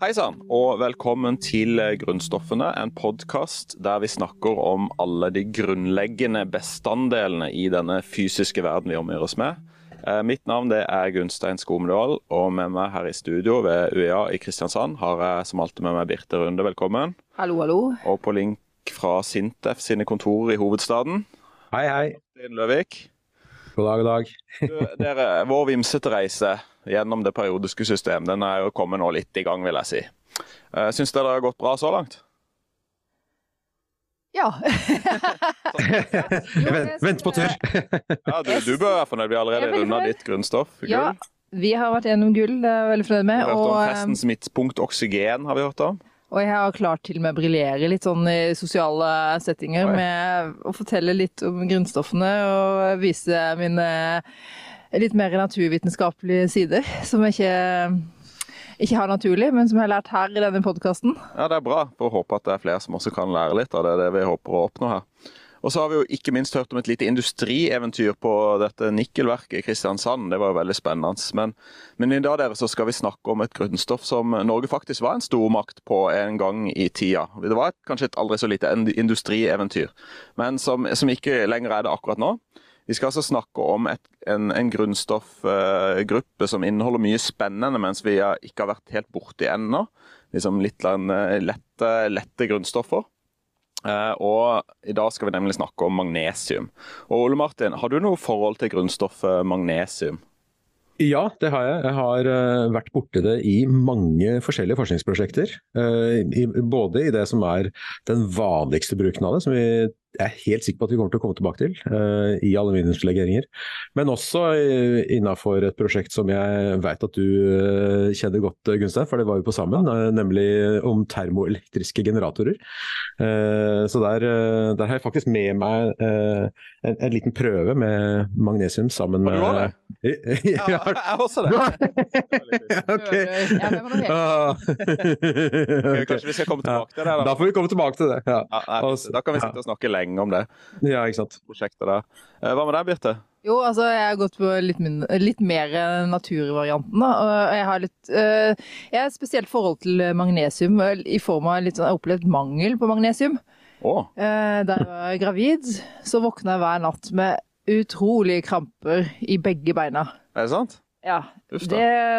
Hei sann, og velkommen til Grunnstoffene, en podkast der vi snakker om alle de grunnleggende bestanddelene i denne fysiske verden vi omgir oss med. Eh, mitt navn det er Gunstein Skomedal, og med meg her i studio ved UiA i Kristiansand har jeg som alltid med meg Birte Runde, velkommen. Hallo, hallo. Og på link fra Sintef sine kontorer i hovedstaden. Hei, hei. Martin Løvik. God dag, god dag. Du, dere, vår vimsete reise gjennom det periodiske system den er jo kommet nå litt i gang, vil jeg si. Uh, Syns dere det har gått bra så langt? Ja. vent, vent på tur. Ja, du, du bør være fornøyd. Vi har allerede er runda ditt grunnstoff. Gull. ja. Vi har vært gjennom gull, det er jeg veldig fornøyd Vi med. har hørt om Og, festens midtpunkt oksygen, har vi hørt om. og jeg har klart til og med å briljere litt sånn i sosiale settinger Oi. med å fortelle litt om grunnstoffene og vise mine litt mer naturvitenskapelige sider, som jeg ikke, ikke har naturlig, men som jeg har lært her i denne podkasten. Ja, det er bra. Får håpe at det er flere som også kan lære litt av det, det vi håper å oppnå her. Og så har vi jo ikke minst hørt om et lite industrieventyr på dette nikkelverket i Kristiansand. Det var jo veldig spennende. Men, men i dag dere, så skal vi snakke om et grunnstoff som Norge faktisk var en stormakt på en gang i tida. Det var et, kanskje et aldri så lite en- industrieventyr, men som, som ikke lenger er det akkurat nå. Vi skal altså snakke om et, en, en grunnstoffgruppe som inneholder mye spennende, mens vi ikke har vært helt borti ennå. Liksom litt eh, lette, lette grunnstoffer. Eh, og I dag skal vi nemlig snakke om magnesium. Og Ole Martin, Har du noe forhold til grunnstoffet magnesium? Ja, det har jeg. Jeg har eh, vært borti det i mange forskjellige forskningsprosjekter. Både i det som er den vanligste bruken av det, som vi er helt sikker på at vi kommer til å komme tilbake til, uh, i aluminiumslegeringer. Men også uh, innafor et prosjekt som jeg vet at du uh, kjenner godt, eh, Gunstein, for det var vi på sammen, eh, nemlig om termoelektriske generatorer. Eh, så der, eh, der har jeg faktisk med meg eh, en, en liten prøve med magnesium sammen med? Ja, jeg har også det. ok. Ja, det var noe helt- Ah. Kanskje vi skal komme tilbake til det? Da Da, får vi komme tilbake til det. Ja, ja, nei, da kan vi sitte og snakke lenge om det ja ikke sant. prosjektet der. Eh, Hva med deg, Birte? Jo, altså jeg har gått på litt, mindre, litt mer naturvarianten. Da. Og jeg har litt øh, Jeg har et spesielt forhold til magnesium i form av litt sånn, jeg har opplevd mangel på magnesium. Oh. Eh, Da jeg var gravid, så våkna jeg hver natt med utrolige kramper i begge beina. er det sant? Ja, Uff da.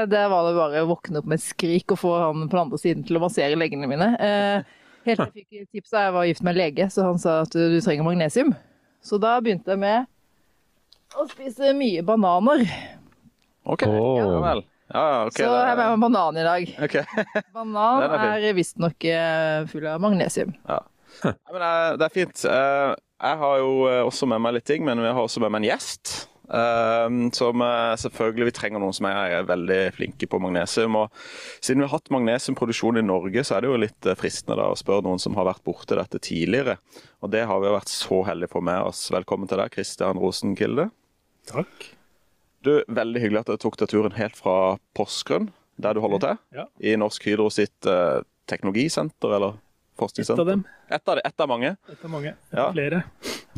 det, var det bare å våkne opp med et skrik og få han på den andre siden til å massere leggene mine. Eh, Helt til jeg fikk tips da jeg var gift med en lege, så han sa at du trenger magnesium. Så da begynte jeg med å spise mye bananer. OK. Oh. Ja vel. Ja, okay, så jeg har med meg banan i dag. Okay. Banan Den er er visstnok eh, full av magnesium. Ja, men eh, det er fint. Eh, Jeg har jo også med meg litt ting, men jeg har også med meg en gjest. Som eh, selvfølgelig Vi trenger noen som er veldig flinke på magnesium. og Siden vi har hatt magnesiumproduksjon i Norge, så er det jo litt eh, fristende da å spørre noen som har vært borti dette tidligere. Og det har vi vært så heldige for med oss. Velkommen til deg, Kristian Rosenkilde. Takk. Du, Veldig hyggelig at du tok deg turen helt fra Porsgrunn, der du holder til. Ja. I Norsk Hydro sitt eh, teknologisenter, eller Et forskningssenter. av dem. Et av, et av mange. Et av mange. Ja. Flere.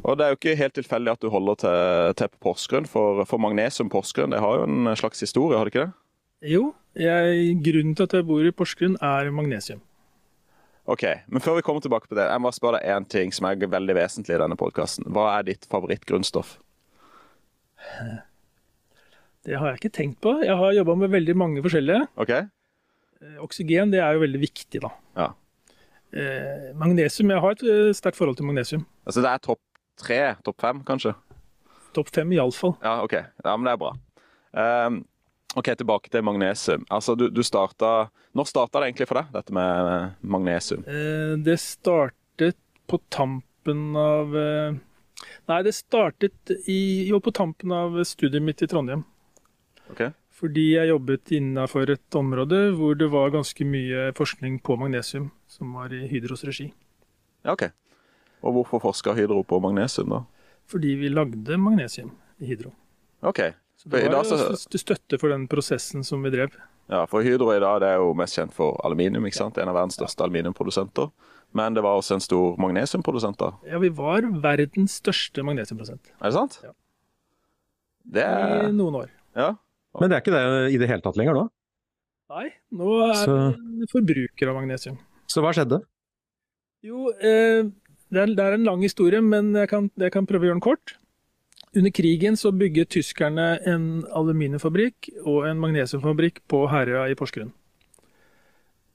Og det er jo ikke helt tilfeldig at du holder til, til på Porsgrunn, for, for Magnesium Porsgrunn det har jo en slags historie, har det ikke det? Jo, jeg, grunnen til at jeg bor i Porsgrunn er magnesium. Ok, Men før vi kommer tilbake på det, jeg må spørre deg én ting som er veldig vesentlig i denne podkasten. Hva er ditt favorittgrunnstoff? Det har jeg ikke tenkt på. Jeg har jobba med veldig mange forskjellige. Ok? Eh, Oksygen det er jo veldig viktig, da. Ja. Eh, magnesium Jeg har et eh, sterkt forhold til magnesium. Altså det er topp tre? Topp fem, kanskje? Topp fem iallfall. Ja, OK. Ja, men det er bra. Um, OK, tilbake til magnesium. Altså, du, du starta Når starta det egentlig for deg, dette med eh, magnesium? Eh, det startet på tampen av eh, Nei, det startet i, jo på tampen av studiet mitt i Trondheim. Ok? Fordi jeg jobbet innafor et område hvor det var ganske mye forskning på magnesium, som var i Hydros regi. Ja, OK. Og hvorfor forska Hydro på magnesium, da? Fordi vi lagde magnesium i Hydro. OK. Så det var så- støtte for den prosessen som vi drev. Ja, for Hydro i dag det er jo mest kjent for aluminium, ikke sant? En av verdens største aluminiumprodusenter. Men det var også en stor magnesiumprodusent da. Ja, vi var verdens største magnesiumprosent Er det sant? Ja. Det i noen år. Ja. Men det er ikke det i det hele tatt lenger nå? Nei, nå er Så- det forbruker av magnesium. Så hva skjedde? Jo, eh, det, er, det er en lang historie, men jeg kan, jeg kan prøve å gjøre den kort. Under krigen så bygget tyskerne en aluminiumfabrikk og en magnesiumfabrikk på Herøya i Porsgrunn.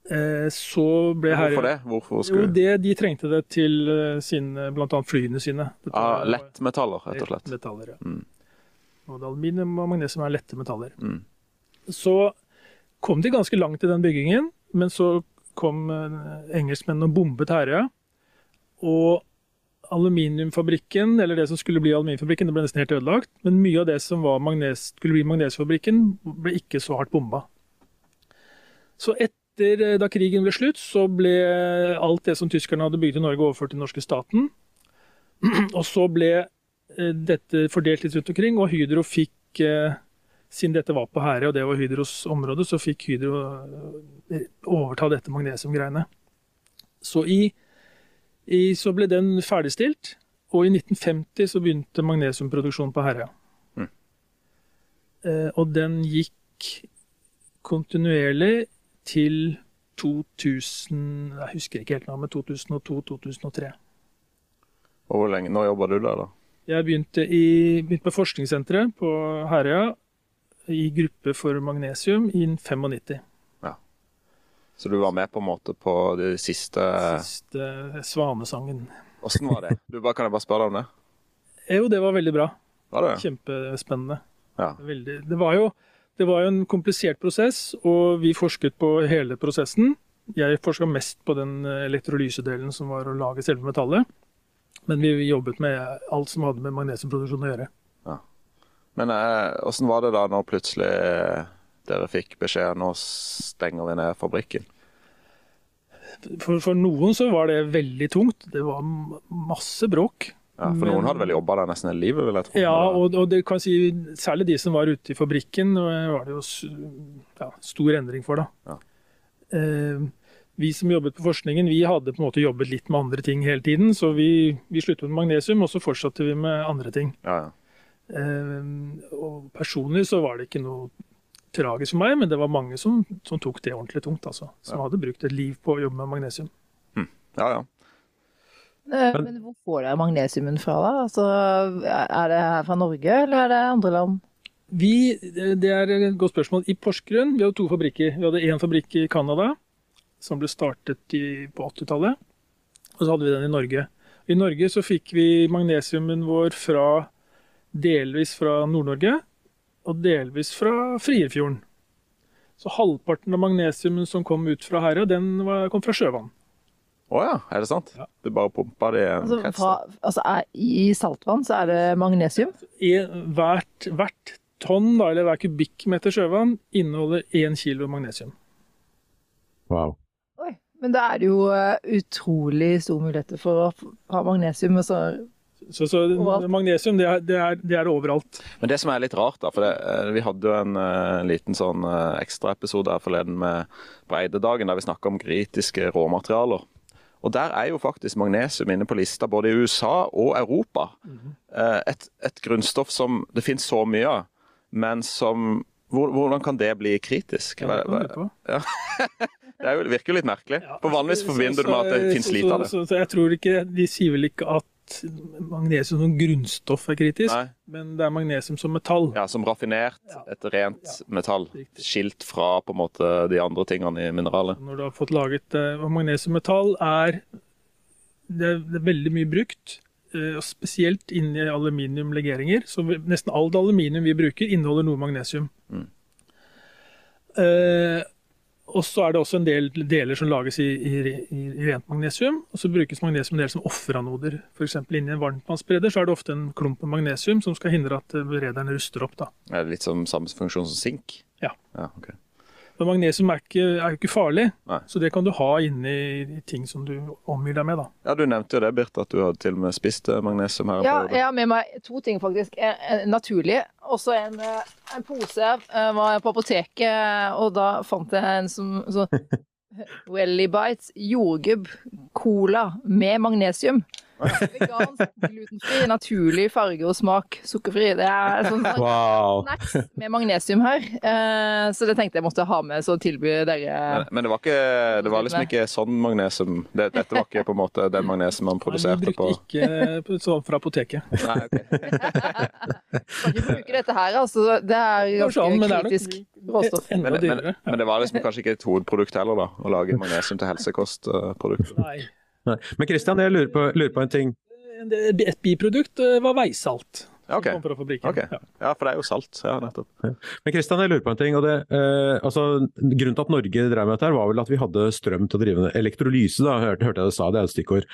Eh, så ble Herøya Hvorfor det? Hvorfor Jo, det, de trengte det til eh, sine, blant annet flyene sine. Dette ah, Lettmetaller, rett og slett. Lettmetaller, ja. Mm. Både aluminium og magnesium er lette metaller. Mm. Så kom de ganske langt i den byggingen, men så kom eh, engelskmennene og bombet Herøya. Og aluminiumfabrikken, eller det som skulle bli aluminiumfabrikken, det ble nesten helt ødelagt. Men mye av det som var magnes, skulle bli magnesiumfabrikken, ble ikke så hardt bomba. Så etter eh, da krigen ble slutt, så ble alt det som tyskerne hadde bygd i Norge, overført til den norske staten. Og så ble dette fordelt litt rundt omkring, og Hydro fikk eh, siden dette var på Herøya, og det var Hydros område, så fikk Hydro eh, overta dette magnesiumgreiene. Så, i, i, så ble den ferdigstilt, og i 1950 så begynte magnesiumproduksjon på Herøya. Mm. Eh, og den gikk kontinuerlig til 2000 Jeg husker ikke helt nå, men 2002-2003. Og hvor lenge, Nå jobba du der, da? Jeg begynte, i, begynte på forskningssenteret på Herøya i gruppe for magnesium i 95. Så du var med på en måte på det siste Siste Svanesangen. Åssen var det? Du, bare, kan jeg bare spørre deg om det? Jo, det var veldig bra. Var det? Kjempespennende. Ja. Veldig. Det, var jo, det var jo en komplisert prosess, og vi forsket på hele prosessen. Jeg forska mest på den elektrolysedelen som var å lage selve metallet. Men vi jobbet med alt som hadde med magnesiumproduksjon å gjøre. Men åssen var det da når plutselig eh, dere fikk beskjed nå stenger vi ned fabrikken? For, for noen så var det veldig tungt. Det var masse bråk. Ja, For noen hadde vel jobba der nesten hele livet, vil jeg tro. Ja, og, og det kan si, særlig de som var ute i fabrikken, eh, var det jo ja, stor endring for. da. Ja. Eh, vi som jobbet på forskningen, vi hadde på en måte jobbet litt med andre ting hele tiden. Så vi, vi sluttet med magnesium, og så fortsatte vi med andre ting. ja, ja. Eh, og personlig så var det ikke noe tragisk for meg, men det var mange som, som tok det ordentlig tungt. altså. Som Ja. hadde brukt et liv på å jobbe med magnesium. ja, ja. Eh, Men- Men hvor får dere magnesiumen fra, da? Altså, er det her fra Norge, eller er det andre land? Vi, det er et godt spørsmål. I Porsgrunn vi hadde to fabrikker. Vi hadde én fabrikk i Canada, som ble startet i, på 80-tallet. Og så hadde vi den i Norge. I Norge så fikk vi magnesiumen vår fra delvis fra Nord-Norge og delvis fra Frierfjorden. Så halvparten av magnesiumen som kom ut fra Herøya, den var, kom fra sjøvann. Å ja, er det sant? Ja. Du bare pumpa det i en Altså, krets? fra, altså er, I saltvann så er det magnesium? I hvert, hvert tonn, da, eller hver kubikkmeter sjøvann, inneholder én kilo magnesium. Wow. Men da er det jo eh, utrolig store muligheter for å ha magnesium. og Så, så så magnesium, det er, det, er, det er overalt. Men det som er litt rart, da, for det, eh, vi hadde jo en en liten sånn eh, ekstraepisode her forleden med Breidedagen, der vi snakka om kritiske råmaterialer. Og der er jo faktisk magnesium inne på lista både i USA og Europa. Eh, Et, et grunnstoff som det finnes så mye av, men som hvor, Hvordan kan det bli kritisk? Ja, det kan du på. på. Det er jo, virker jo litt merkelig. For vanligvis forbinder du med at det finnes så- lite av det. Så, så, jeg tror ikke, De sier vel ikke at magnesium som grunnstoff er kritisk, Nei. men det er magnesium som metall. Ja, Som raffinert, Ja. et rent Ja, metall. riktig. Skilt fra på en måte de andre tingene i mineralet. Når du har fått laget eh, og Magnesiummetall er det, er det er veldig mye brukt, eh, og spesielt inni aluminiumlegeringer. Så vi, nesten alt aluminium vi bruker, inneholder noe magnesium. Mm. Eh, og så er det også en del deler som lages i, i, i, rent magnesium. Og så brukes magnesium en del som offeranoder. F.eks. inni en varmtvannsbereder så er det ofte en klump med magnesium som skal hindre at berederen ruster opp. da. Er det litt som samme funksjon som sink? Ja. ja ok. Men magnesium er, ikke, er ikke farlig, Nei. så det kan du ha inni i ting som du omgir deg med. da. Ja, Du nevnte jo det, Birte, at du hadde til og med spist eh, magnesium her. ja, jeg har med meg to ting, faktisk. En, en naturlig. Også en, eh, en pose. Jeg var på apoteket, og da fant jeg en som så, Welly Bites jordgubb cola med magnesium. Vegansk, glutenfri, naturlig farge og smak. Sukkerfri. Det er sånn Wow. snacks med magnesium her. Eh, så det tenkte jeg måtte ha med, så tilby dere Men, men det var ikke Det var liksom ikke sånn magnesium Dette var ikke på en måte den magnesium man produserte Nei, vi brukte ikke sånn fra apoteket. Nei, ok. Kan ikke bruke dette her, altså. Det er ganske er nok kritisk råstoff. Men, men, men det var liksom kanskje ikke et hovedprodukt heller, da? Å lage magnesium til helsekostprodukt. Nei. Men Christian, jeg lurer på, lurer på en ting. Et biprodukt eh, var veisalt. Ja, ok. Som kom fra fabrikken. Okay. Ja. Ja, for det er jo salt. Ja, nettopp. Men Kristian, jeg lurer på en ting. og det, eh, altså, Grunnen til at Norge drev med dette, her var vel at vi hadde strøm til å drive med elektrolyse. da, hørte, hørte jeg det sa, det er et stikkord.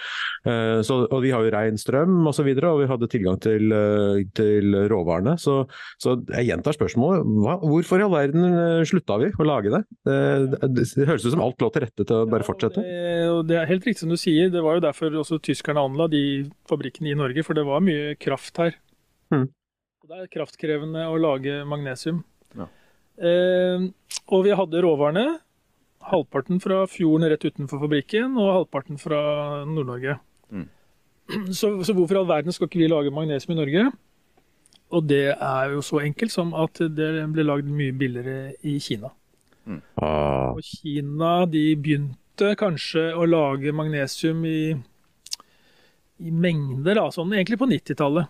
Eh, så, og vi har jo ren strøm osv., og, så videre, og vi hadde tilgang til, eh, til råvarene. Så, så jeg gjentar spørsmålet. Hva, hvorfor i all verden eh, slutta vi å lage det? Det, det? Det høres ut som alt lå til rette til å bare fortsette. Ja, og det, og det er helt riktig som du sier. Det var jo derfor også tyskerne anla de fabrikkene i Norge, for det var mye kraft her. Og Det er kraftkrevende å lage magnesium. Ja. Eh, og vi hadde råvarene. Halvparten fra fjorden rett utenfor fabrikken, og halvparten fra Nord-Norge. Mm. Så, så hvorfor i all verden skal ikke vi lage magnesium i Norge? Og det er jo så enkelt som at det ble lagd mye billigere i Kina. Ah, Og Kina de begynte kanskje å lage magnesium i, i mengder, da, sånn egentlig på 90-tallet.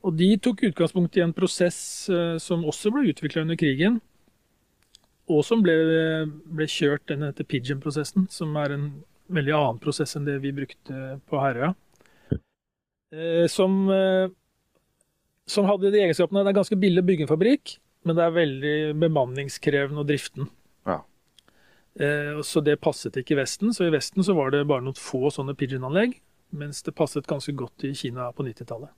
Og de tok utgangspunkt i en prosess eh, som også ble utvikla under krigen, og som ble, ble kjørt, den heter Pigeon-prosessen, som er en veldig annen prosess enn det vi brukte på Herøya. Eh, som, eh, som hadde de egenskapene Det er ganske billig å bygge en fabrikk, men det er veldig bemanningskrevende å drifte den. Ja. Så det passet ikke i Vesten, så i Vesten så var det bare noen få sånne pigeon-anlegg, mens det passet ganske godt i Kina på 90-tallet.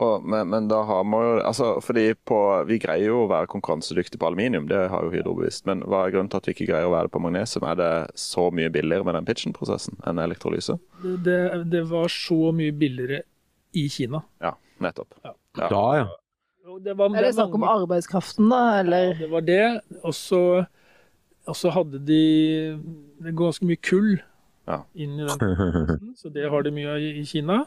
Og, men, men da har man jo altså, fordi på, Vi greier jo å være konkurransedyktige på aluminium, det har jo Hydro bevist. Men hva er grunnen til at vi ikke greier å være det på magnesium? Er det så mye billigere med den pitchen-prosessen enn elektrolyse? Det, det, det var så mye billigere i Kina. Ja, nettopp. Ja. Ja. da, ja. Det var, Er det snakk om arbeidskraften, da, eller? Det var det. Og så, hadde de det ganske mye kull Ja. inn i den så det har de mye av i i Kina.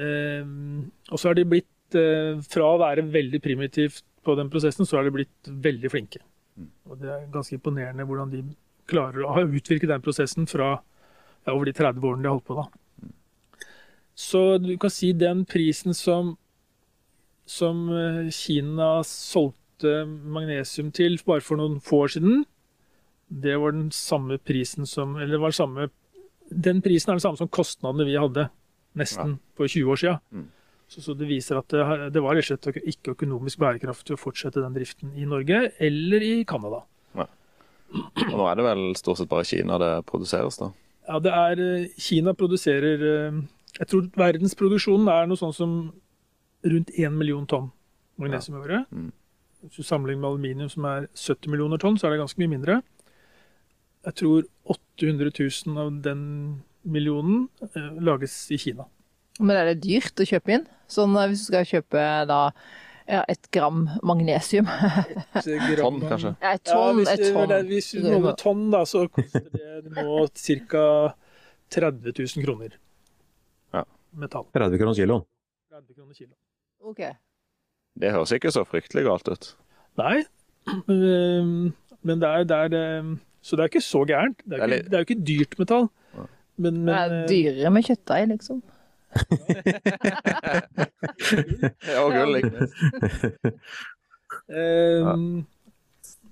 Mm. Ehm, og så har de blitt, eh, fra å være veldig primitivt på den prosessen, så har de blitt veldig flinke. Mm. Og det er ganske imponerende hvordan de klarer å ha utvirket den prosessen fra ja, over de 30 årene de har holdt på. da. Så du kan si den prisen som, som eh, Kina solgte magnesium til bare for noen få år siden, det var den samme prisen som Eller var samme Den prisen er den samme som kostnadene vi hadde nesten for 20 år siden. Mm. Så, så det viser at det, det var rett og slett ikke økonomisk bærekraftig å fortsette den driften i Norge eller i Canada. Og nå er det vel stort sett bare Kina det produseres, da. Ja, det er eh, Kina produserer eh, Jeg tror verdensproduksjonen er noe sånn som rundt 1 million tonn magnesium i året. Mm. Hvis du sammenligner med aluminium som er 70 millioner tonn, så er det ganske mye mindre. Jeg tror 800 000 av den millionen eh, lages i Kina. Men er det dyrt å kjøpe inn? Sånn eh, hvis du skal kjøpe da ja, et gram magnesium. Et Tonn, kanskje. Ja, et Ja, tonn, hvis, et du, tonn. hvis du måler tonn, da, så koster det nå ca. 30 000 kroner. Ja. Metall. 30 kroner kiloen. 30 kroner kilo. Ok. Det høres ikke så fryktelig galt ut. Nei, men men det er, det er eh, Så det er ikke så gærent. Det er, er ikke, jo ikke dyrt metall. Ja. Men, Det er eh, dyrere med kjøttdeig, liksom. Ja, og gull, ikke minst. eh,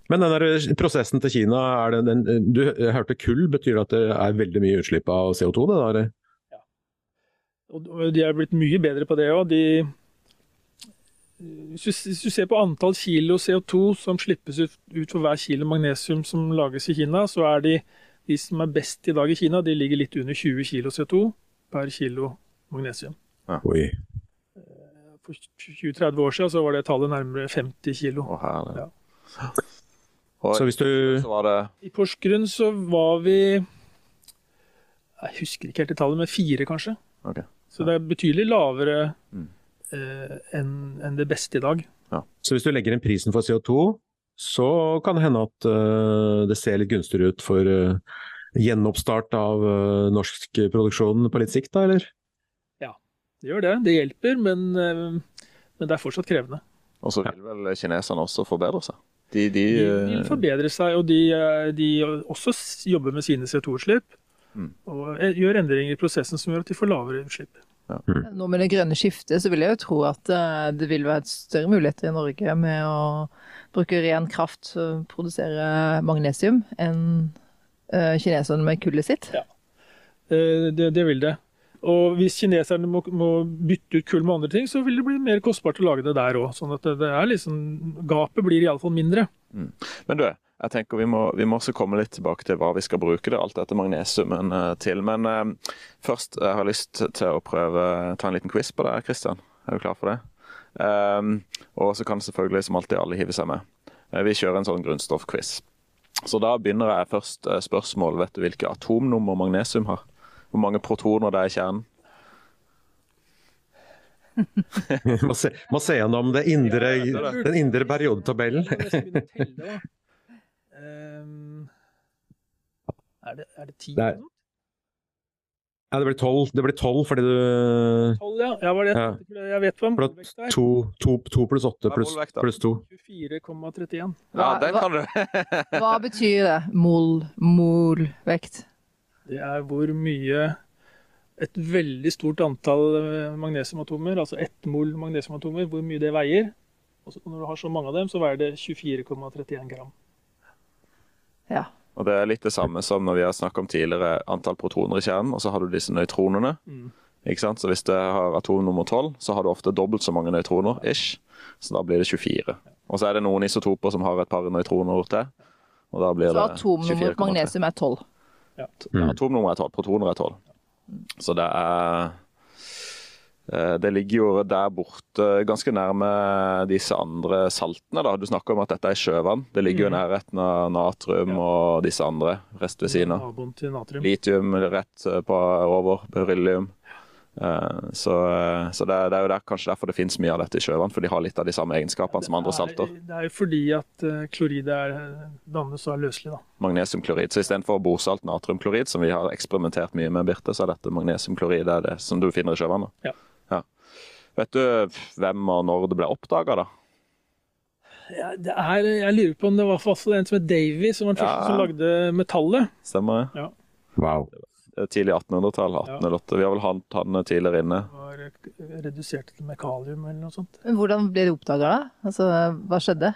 Men den der prosessen til Kina, er det den, du jeg hørte kull, betyr det at det er veldig mye utslipp av CO2? det der? Ja. Og de er blitt mye bedre på det òg. Hvis, du- hvis du ser på antall kilo CO2 som slippes ut, ut for hver kilo magnesium som lages i Kina, så er de, de som er best i dag i Kina, de ligger litt under 20 kilo CO2 per kilo magnesium. Oi. For 20-30 år siden så var det tallet nærmere 50 kilo. Å. Ja. Så hvis du så var det I Porsgrunn så var vi Jeg husker ikke helt det tallet, men fire, kanskje. Okay. Så det er betydelig lavere Mm. eh, enn enn det beste i dag. Så hvis du legger inn prisen for CO2, så kan det hende at øh, det ser litt gunstigere ut for, øh, gjenoppstart av uh, norsk produksjon på litt sikt, da, eller? Det gjør det. Det hjelper, men, eh, men det er fortsatt krevende. Og så vil vel kineserne også forbedre seg. De, de, De vil eh, forbedre seg, og de, eh, de også jobber med sine CO2-utslipp. Mm. Og eh, gjør endringer i prosessen som gjør at de får lavere utslipp. Nå med det grønne skiftet, så vil jeg jo tro at eh, det vil være et større muligheter i Norge med å bruke ren kraft til å produsere magnesium enn eh, kineserne med kullet sitt. Ja, Det, det vil det. Og hvis kineserne må, må bytte ut kull med andre ting, så vil det bli mer kostbart å lage det der òg. Sånn at det, det er liksom Gapet blir iallfall mindre. Men du, jeg tenker vi må, vi må også komme litt tilbake til hva vi skal bruke det, alt dette magnesiumen eh, til. Men eh, først jeg har jeg lyst til å prøve ta en liten quiz på deg, Kristian. Er du klar for det? Um, og så kan selvfølgelig som alltid alle hive seg med. Eh, vi kjører en sånn grunnstoffquiz. Så da begynner jeg først eh, spørsmål. Vet du hvilke atomnummer magnesium har? Hvor mange protoner det er i kjernen? må, se, må se gjennom det indre, Ja, det det. den indre periodetabellen. Jeg må nesten begynne å telle, da. Ehm, er, det, er det ti? Det er- Ja, det blir tolv, det blir tolv fordi du Tolv, ja. ja var det, Ja. Jeg vet hva for er. to, to, to pluss åtte er pluss, molvekt pluss to. 24,31. Ja, den kan du. Hva betyr det? Mol, molvekt? Det er hvor mye et veldig stort antall eh, magnesiumatomer, altså ett mol magnesiumatomer, hvor mye det veier. Og når du har så mange av dem, så veier det 24,31 gram. Ja. Og Det er litt det samme som når vi har snakket om tidligere antall protoner i kjernen, og så har du disse nøytronene. Mm. Ikke sant? Så Hvis du har atom nummer 12, så har du ofte dobbelt så mange nøytroner. ish. Så da blir det 24. Og så er det noen isotoper som har et par nøytroner til. Og da blir Så det atomnummeret magnesium er 12. Ja, atomnummer er 12, protoner er 12. Så det er Det ligger jo der borte ganske nærme disse andre saltene. da. Du snakker om at dette er sjøvann. Det ligger jo i nærheten av natrium og disse andre rest ved siden av. Litium rett eh, på over, beryllium. Eh, Så, eh, så det, er, det er jo der, kanskje derfor det finnes mye av dette i sjøvann, for de har litt av de samme egenskapene som andre salter. Det er, jo fordi at eh, klorid er eh, dannes og er løselig, da. Magnesiumklorid. Så istedenfor borsalt natriumklorid, som vi har eksperimentert mye med, Birte, så er dette magnesiumklorid det er det som du finner i sjøvannet. Ja. Vet du hvem og når det ble oppdaga, da? Ja, det er, jeg lurer på om det var en som het Davy, som var den første Ja. som lagde metallet. Stemmer det? Wow. Det er Tidlig 1800-tall. 1808. Vi har vel hatt han tidligere inne. Det var eh, redusert til med kalium eller noe sånt. Men hvordan ble det oppdaga, da? Altså, hva skjedde?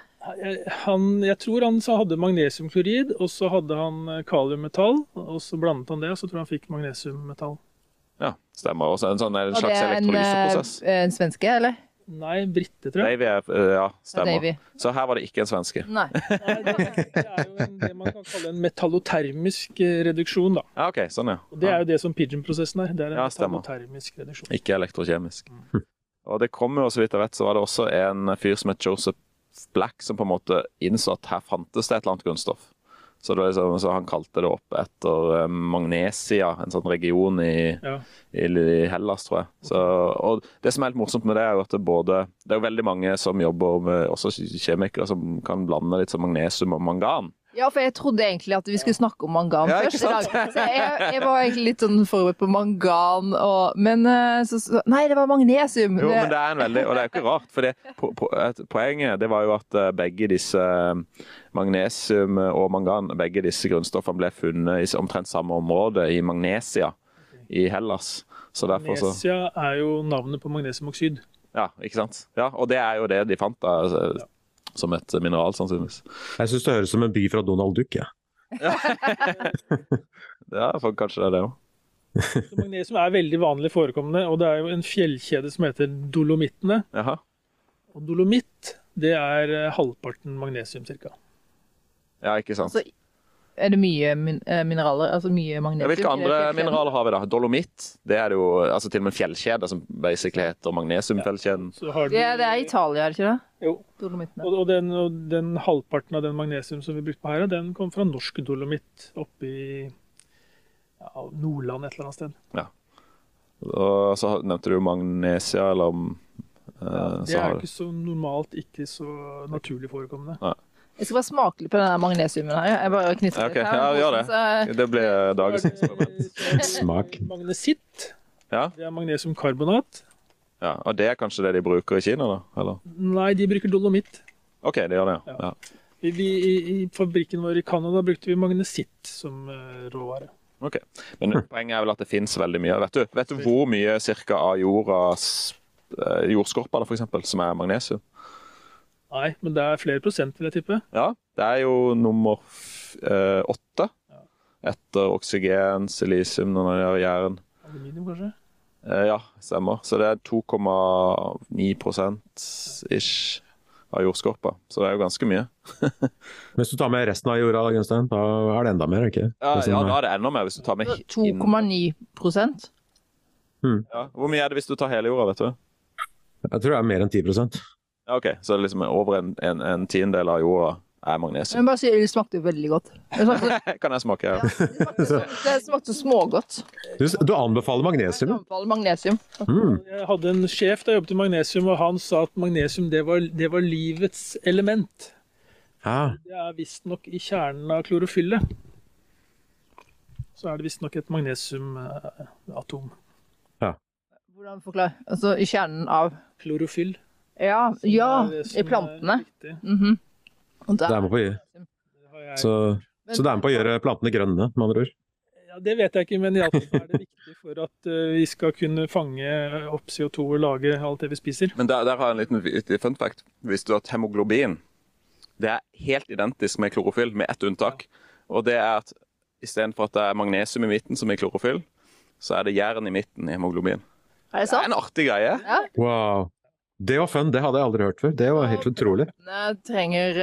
Han, jeg tror han så hadde magnesiumklorid, og så hadde han eh, kaliummetall, og så blandet han det, og så tror jeg han fikk magnesiummetall. Stemmer. Også en sånn en slags det Og det er en svenske, eller? Nei, brite, tror jeg. Davy er eh, Ja, stemmer. Davy. Så her var det ikke en svenske. Nei. Nei, det, er jo en, det man kan kalle en metallotermisk eh, reduksjon, da. Ja, OK. Sånn, ja. Og det er jo det som pigeon-prosessen er. Det er en Ja, metallotermisk reduksjon. Ikke elektrokjemisk. Og det kom jo, så vidt jeg vet, så var det også en fyr som het Joseph Black, som på en måte innså at her fantes det et eller annet grunnstoff. Så, liksom, så han kalte det opp etter eh, Magnesia, en sånn region i, Ja. i, i Hellas, tror jeg. Så, og det som er helt morsomt med det, er jo at det både Det er veldig mange som jobber med også kjemikere som kan blande litt som magnesium og mangan. Ja, for jeg trodde egentlig at vi skulle snakke om mangan Ja, først? Så jeg, jeg var egentlig litt sånn forberedt på mangan og Men eh, så, så Nei, det var magnesium! Jo, Det- men det er en veldig, og det er jo ikke rart, for det, po, po, poenget det var jo at eh, begge disse eh, magnesium og mangan, begge disse grunnstoffene ble funnet i omtrent samme område, i Magnesia i Hellas. Så derfor så Magnesia er jo navnet på magnesiumoksid. Ja, ikke sant? Ja, og det er jo det de fant da, altså, som et mineral, sannsynligvis. Jeg syns det høres som en by fra Donald Duck. Ja. Ja, for kanskje det er det òg. Magnesium er veldig vanlig forekommende, og det er jo en fjellkjede som heter dolomittene. Jaha. Og dolomitt, det er eh, halvparten magnesium ca. Ja, ikke sant. Så er det mye min eh, mineraler, altså mye magnesium? Ja, hvilke andre mineraler har vi da? Dolomitt, det er det jo altså til og med en fjellkjede som basically heter magnesiumfjellkjeden. Ja, du, Det, er- det er Italia, er det ikke det? Jo. Dolomittene. Og, og, den, og den halvparten av den magnesium som vi brukte på her, den kom fra norsk dolomitt oppe i ja, Nordland et eller annet sted. Ja. Og så nevnte du magnesia, eller om eh, Det er jo ikke så normalt ikke så naturlig forekommende. Jeg skal bare smake litt på den magnesiumen her. Jeg bare knytter Ja, litt her. Ja, gjør det. Det blir dagens eksperiment. Smak. Magnesitt. Ja. Det er magnesiumkarbonat. Ja, og det er kanskje det de bruker i Kina, da? Eller? Nei, de bruker dolomitt. OK, de gjør det, ja. ja. Vi, vi, i, I fabrikken vår i Canada brukte vi magnesitt som eh, råvare. Ok. Men poenget er vel at det fins veldig mye. Vet du, vet du hvor mye cirka av jordas eh, jordskorpa da, for eksempel, som er magnesium? Nei, men det er flere prosent, vil jeg tippe. Ja, det er jo nummer f- eh, åtte. Etter oksygen, silisium, noen av de jern. Aluminium, kanskje? Eh, ja, stemmer. Så det er 2,9 ish av jordskorpa. Så det er jo ganske mye. Hvis du tar med resten av jorda, Gunstein, da er det enda mer, ikke Ja, ja da er det enda mer hvis du tar med hi- 2,9 prosent. Ja. Hvor mye er det hvis du tar hele jorda, vet du? Jeg tror det er mer enn 10% Ja, ok, Så det er liksom over en, en, en tiendedel av jorda er Jeg magnesium. vil bare si det smakte veldig godt. Jeg smakte, kan jeg smake? ja, Ja. det smakte, det smakte smågodt. Du, du anbefaler Jeg magnesium? anbefaler magnesium. Mm. Jeg hadde en sjef da jeg jobbet i magnesium, og han sa at magnesium det var, det var livets element. Ja. Det er visstnok i kjernen av klorofyllet. Så er det visstnok et magnesiumatom. Hvordan forklare? Altså i kjernen av Klorofyll. Ja, ja i plantene. er viktig. Og der- Det er med på å har jeg- Så, så det er med på å gjøre plantene grønne, med andre ord? Ja, det vet jeg ikke, men iallfall er det viktig for at eh, vi skal kunne fange opp CO2 og lage alt det vi spiser. Men der, der har jeg en liten fun fact. Hvis du har hemoglobin det er helt identisk med klorofyll, med ett unntak. Og det er at istedenfor at det er magnesium i midten som i klorofyll, så er det jern i midten i hemoglobin. Er det Det er en artig greie. Ja. Wow. Det var fun, det hadde jeg aldri hørt før. Det var helt utrolig. Plantene trenger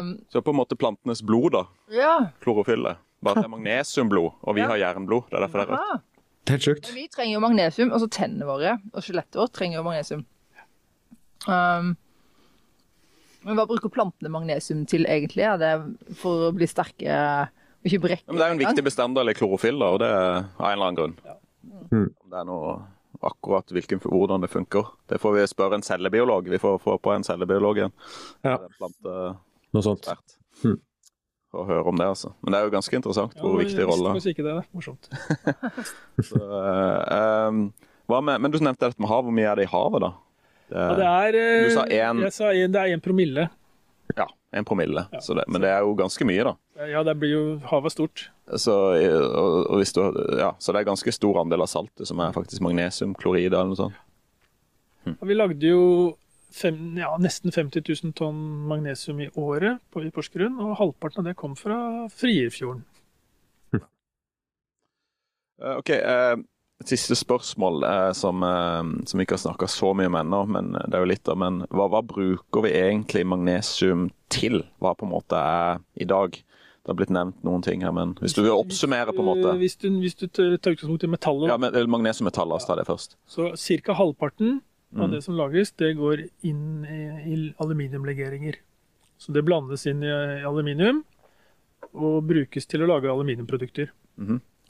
um... Så på en måte plantenes blod, da. Ja. Klorofyllet. Bare at det er magnesiumblod, og vi Ja. har jernblod. Det er derfor det er rødt. Aha. Helt sjukt. Vi trenger jo magnesium, og så tennene våre og skjelettet vårt trenger jo magnesium. Um, men hva bruker plantene magnesium til egentlig? Er det for å bli sterke og ikke brekke? Men det er jo en viktig bestanddel i klorofyll, da, og det er av en eller annen grunn. Mm. Det er noe akkurat hvilken, hvordan det funker. Det får vi spørre en cellebiolog. Vi får få på en cellebiolog igjen. Ja. En. Noe sånt. Hmm. For å høre om det, altså. Men det er jo ganske interessant hvor Ja, viktig rolle. faktisk ikke det. det. er Morsomt. Så, eh, um, hva med, men du nevnte dette med hav. Hvor mye er det i havet, da? Det Ja, det er eh, Du sa en- Jeg sa en, det er én promille. ja, en promille. Ja. Så det, men det er jo ganske mye, da. Ja, det blir jo Havet stort. Så, og, og du, ja, så det er ganske stor andel av saltet som er faktisk magnesiumklorid eller noe sånt. Ja, Vi lagde jo fem, ja, nesten 50 000 tonn magnesium i året på, i Porsgrunn, og halvparten av det kom fra Frierfjorden. Eh, OK. eh, et siste spørsmål eh, som, eh, som vi ikke har snakka så mye om ennå, men det er jo litt av, men hva, hva bruker vi egentlig magnesium til? Hva på en måte er i dag? Det har blitt nevnt noen ting her, men hvis du vil oppsummere på en måte Eh, Hvis du, hvis du tar utgangspunkt i metallet, Ja, da, men eller magnesiummetall, la oss ta det først. så ca. halvparten av Mm. det som lages, det går inn i, i aluminiumlegeringer. Så det blandes inn i aluminium og brukes til å lage aluminiumprodukter.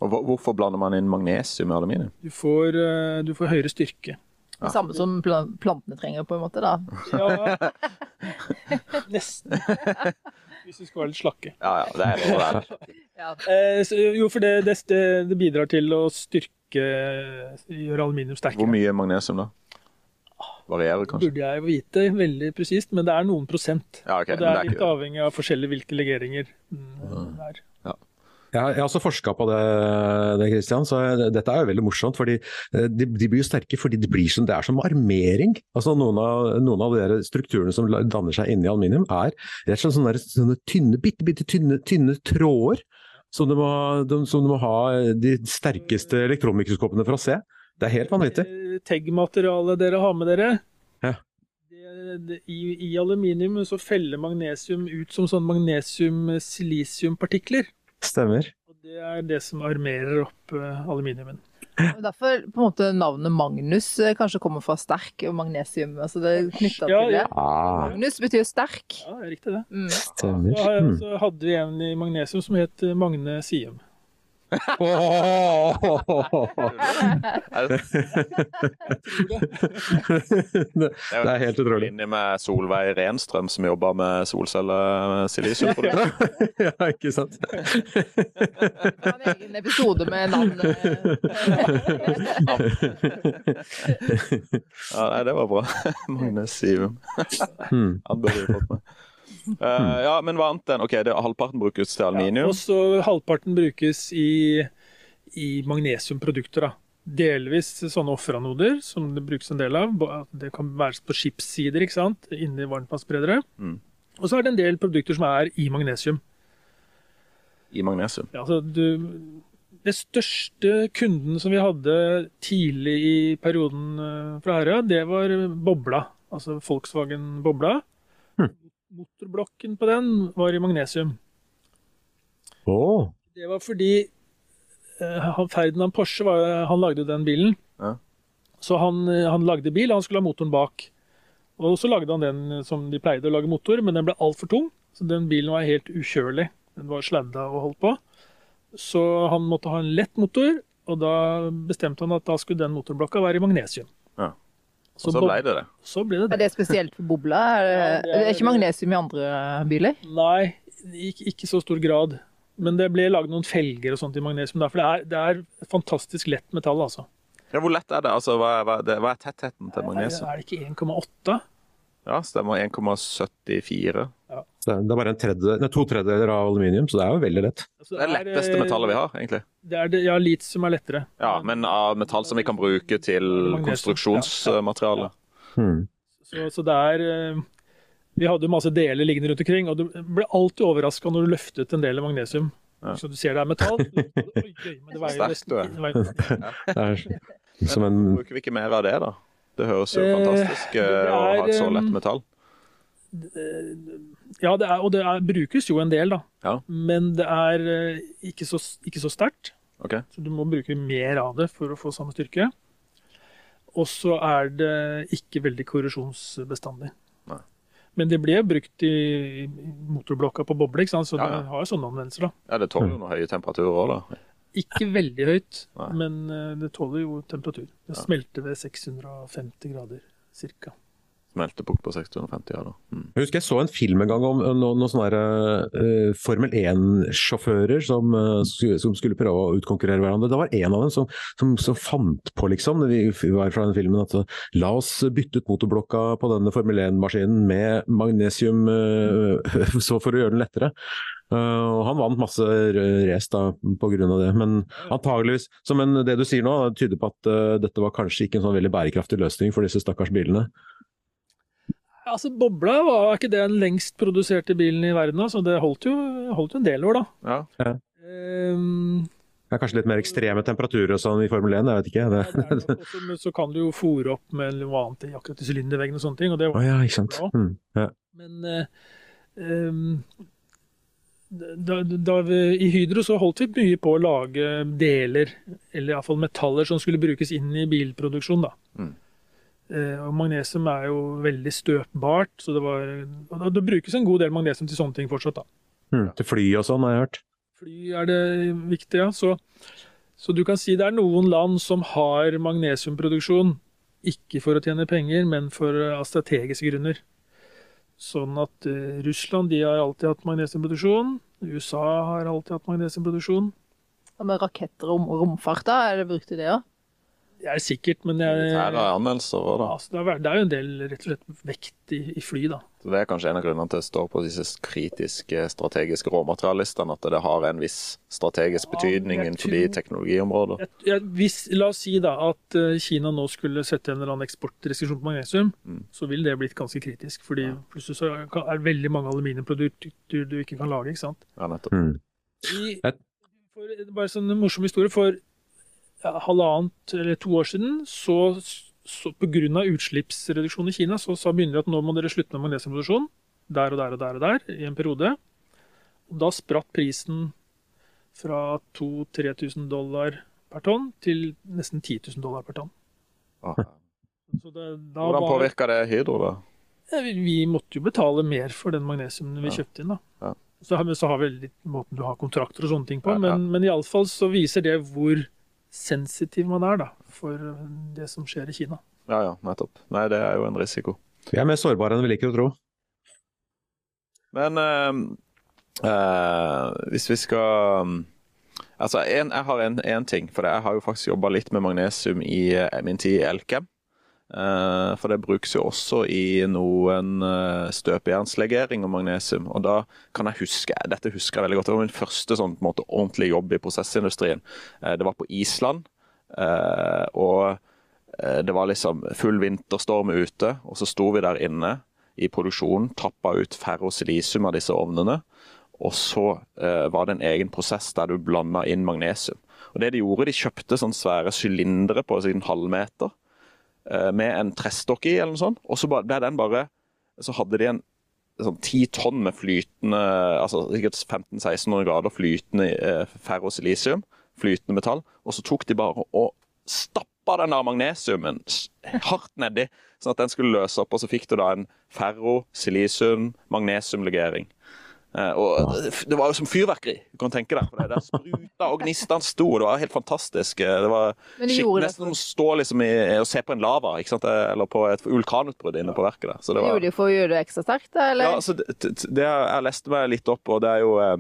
Og Hvorfor blander man inn magnesium i aluminium? Du får, eh, du får høyere styrke. Det samme som plantene trenger, på en måte. da. Ja, nesten. Hvis vi skal være litt slakke. Ja, ja, det er det. det, er. Ja. Eh, så, jo, for det, det, det, bidrar til å styrke Gjøre aluminium sterkere. Hvor mye magnesium, da? Varierer kanskje? burde jeg vite veldig presist, men det er noen prosent. Ja, okay, og det er det er litt ikke- avhengig av forskjellige hvilke legeringer mm, det er. Jeg har, også forska på det, det Christian, så dette er jo veldig morsomt. fordi eh, De, de blir jo sterke fordi det, blir som, det er som armering. Altså Noen av, noen av de strukturene som danner seg inni aluminium, er rett og slett sånne, sånne tynne, bitte, bitte tynne, tynne tråder som du, må, de, som du må ha de sterkeste elektronmikroskopene for å se. Det er helt vanvittig. Eh, Tegg-materialet dere har med dere, Ja. det, det, i, i aluminium så feller magnesium ut som sånn magnesium-silisiumpartikler. Stemmer. Og det er det som armerer opp eh, aluminiumen. Og Derfor på en måte navnet Magnus eh, kanskje kommer fra sterk og magnesium. altså Det er knytta Ja, til det. ja. Magnus betyr sterk. Ja, det er riktig det. Mm. stemmer. Så, Hmm. så hadde vi en i magnesium som het eh, magnesium. Er det, det, er helt utrolig. Linje med Solveig Renstrøm, som jobber med solcellesilisiumprodukter. ja, ikke sant? En egen episode med navn. Ja, nei, det var bra. Magne Sivum. Hmm. Han burde vi fått med. Eh, ja, men hva annet enn Ok, det, halvparten brukes til aluminium. Og så halvparten brukes i, i magnesiumprodukter. da. Delvis sånne offeranoder, som det brukes en del av. Det kan være på skipssider, ikke sant? inni varmtvannsberedere. Mm. Og så er det en del produkter som er i magnesium. I magnesium. Ja, altså du, det største kunden som vi hadde tidlig i perioden eh, fra Herøya, det var Bobla. Altså Volkswagen Bobla. Motorblokken på den var i magnesium. Oh. Det var fordi eh, han- Ferdinand Porsche var, han lagde den bilen. Ja. Så han, eh, han lagde bil, og han skulle ha motoren bak. Og så lagde han den som de pleide å lage motor, men den ble altfor tung. Så den bilen var helt ukjørlig. Den var sladda og holdt på. Så han måtte ha en lett motor, og da bestemte han at da skulle den motorblokka være i magnesium. Så, Og så ble det det. så ble det Er det. det spesielt for bobla? Er det, Ja, det er- det er ikke magnesium i andre biler? Nei, ikke, ikke så stor grad. Men det ble laget noen felger og sånt i magnesium. der, for det er, det er fantastisk lett metall, altså. Ja, hvor lett er det? Altså, hva, er- hva, det, hva er tettheten til magnesium? Er det ikke 1,8? Ja, stemmer. 1,74. Ja. det er bare en tredje, nei, to tredjedeler av aluminium, så det er jo veldig lett. Altså, Det er det letteste metallet vi har, egentlig. Det er det, ja, litium er lettere. Ja, men av metall som vi kan bruke til konstruksjonsmateriale. Hmm. Så, så det er eh, Vi hadde jo masse deler liggende rundt omkring, og du ble alltid overraska når du løftet en del av magnesium. Ja. Så du ser det er metall. Oi, oi, men det veier Sterkt nesten du er. Det er som en Bruker vi ikke mer av det, da? Det høres jo Eh, fantastisk det eh, å ha et så lett um, metall. Ja, det er, og det er, brukes jo en del, da. Ja. Men det er eh, ikke så, ikke så sterkt. Okay. Så du må bruke mer av det for å få samme styrke. Og så er det ikke veldig korrosjonsbestandig. Nei. Men det ble brukt i motorblokka på boble, så Ja, ja. det har jo sånne anvendelser. da. Ja, det tåler jo noen høye temperaturer òg, da. Ikke veldig høyt, Nei. men eh, det tåler jo temperatur. Det Ja. smelter ved 650 grader cirka. bort på 650 grader. Mm. Jeg husker jeg så en film en gang om noen, noen sånne der, eh, Formel 1-sjåfører som, uh, som skulle prøve å utkonkurrere hverandre. Det var en av dem som, som, som fant på, liksom, det vi var fra den filmen, at la oss bytte ut motorblokka på denne Formel 1-maskinen med magnesium, uh, så for å gjøre den lettere. Og han vant masse race da pga. det, men antageligvis som en, det du sier nå, tyder på at uh, dette var kanskje ikke en sånn veldig bærekraftig løsning for disse stakkars bilene. Altså, Bobla var ikke det den lengst produserte bilen i verden, så det holdt jo, holdt jo en del år, da. Ja. Um, Det er kanskje litt mer ekstreme temperaturer og sånn i Formel 1, jeg vet ikke. Ja, også, men så kan du jo fòre opp med noe annet i akkurat i sylinderveggen og sånne ting. Og det var var, ja, ikke sant. Mm, ja. Men uh, ehm, da, da vi, i Hydro så holdt vi mye på å lage deler, eller iallfall metaller, som skulle brukes inn i bilproduksjon. da. Mm. Eh, og magnesium er jo veldig støpbart, så det var og det, brukes en god del magnesium til sånne ting fortsatt. da. Mm, til fly og sånn, har jeg hørt. Fly er det viktig, ja. Så, så du kan si det er noen land som har magnesiumproduksjon, ikke for å tjene penger, men for av strategiske grunner. Sånn at eh, Russland de har alltid hatt magnesiumproduksjon. USA har alltid hatt magnesiumproduksjon. Og med raketter og rom- romfart, da? Er det brukt i det òg? Det er sikkert, men jeg, Militære anmeldelser òg, da. altså, det, er, det er jo en del rett og slett vekt i, i fly, da. Så Det er kanskje en av grunnene til at det står på disse kritiske strategiske råmaterialistene, at det har en viss strategisk betydning ja, innenfor de teknologiområder. Jeg, jeg, hvis, la oss si da at eh, Kina nå skulle sette en eller annen eksportrestriksjon på magnesium, Mm. så vil det blitt ganske kritisk. fordi plutselig så er det veldig mange aluminiumprodukter du ikke kan lage. ikke sant? Ja, nettopp. Mm. I, for, bare sånn en morsom historie. For ja, halvannet eller to år siden, så, så pga. utslippsreduksjon i Kina, så sa myndighetene at nå må dere slutte med magnesiumproduksjon. Der og der og der og der i en periode. Og da spratt prisen fra 2000-3000 dollar per tonn til nesten 10 000 dollar per tonn. Ah. Så det, da Hvordan var, påvirker det Hydro, da? ja, vi, vi måtte jo betale mer for den magnesiumen vi Ja. kjøpte inn. da. Ja. Så, så har vi litt måten du har kontrakter og sånne ting på, Ja, ja. men, men iallfall så viser det hvor sensitiv man er da, for det som skjer i Kina. Ja, ja, nettopp. Nei, det er jo en risiko. Vi er mer sårbare enn vi liker å tro. Men eh, eh, hvis vi skal Altså, en, jeg har en, en ting, for jeg har jo faktisk jobba litt med magnesium i eh, min tid i Elkem. Eh, for det brukes jo også i noen uh, støpejernslegering og magnesium. Og da kan jeg huske, dette husker jeg veldig godt, det var min første sånn, måte, ordentlige jobb i prosessindustrien. Eh, det var på Island. eh, og eh, det var liksom full vinterstorm ute, og så sto vi der inne i produksjonen, tappa ut ferrosilisium av disse ovnene. Og så eh, var det en egen prosess der du blanda inn magnesium. Og det De gjorde, de kjøpte sånne svære sylindere på en halvmeter eh, med en trestokk i, eller noe sånt. Og så ble den bare Så hadde de en sånn ti tonn med flytende altså sikkert 1500-1600 grader flytende eh, ferrosilisium, flytende metall. Og så tok de bare og stappa den der magnesiumen hardt nedi, sånn at den skulle løse opp. Og så fikk du da en ferro-silisium-magnesiumlegering. Eh, og Det var jo som fyrverkeri, du kan tenke deg. Det der spruta og gnistene sto, og det var helt fantastisk. Eh, Det var de nesten som å stå liksom i, og se på en lava, ikke sant? eller på et vulkanutbrudd inne på verket der. Så det var, gjorde de for å gjøre det ekstra sterkt, da, eller? ja, altså, det, jeg leste meg litt opp, og det er jo eh,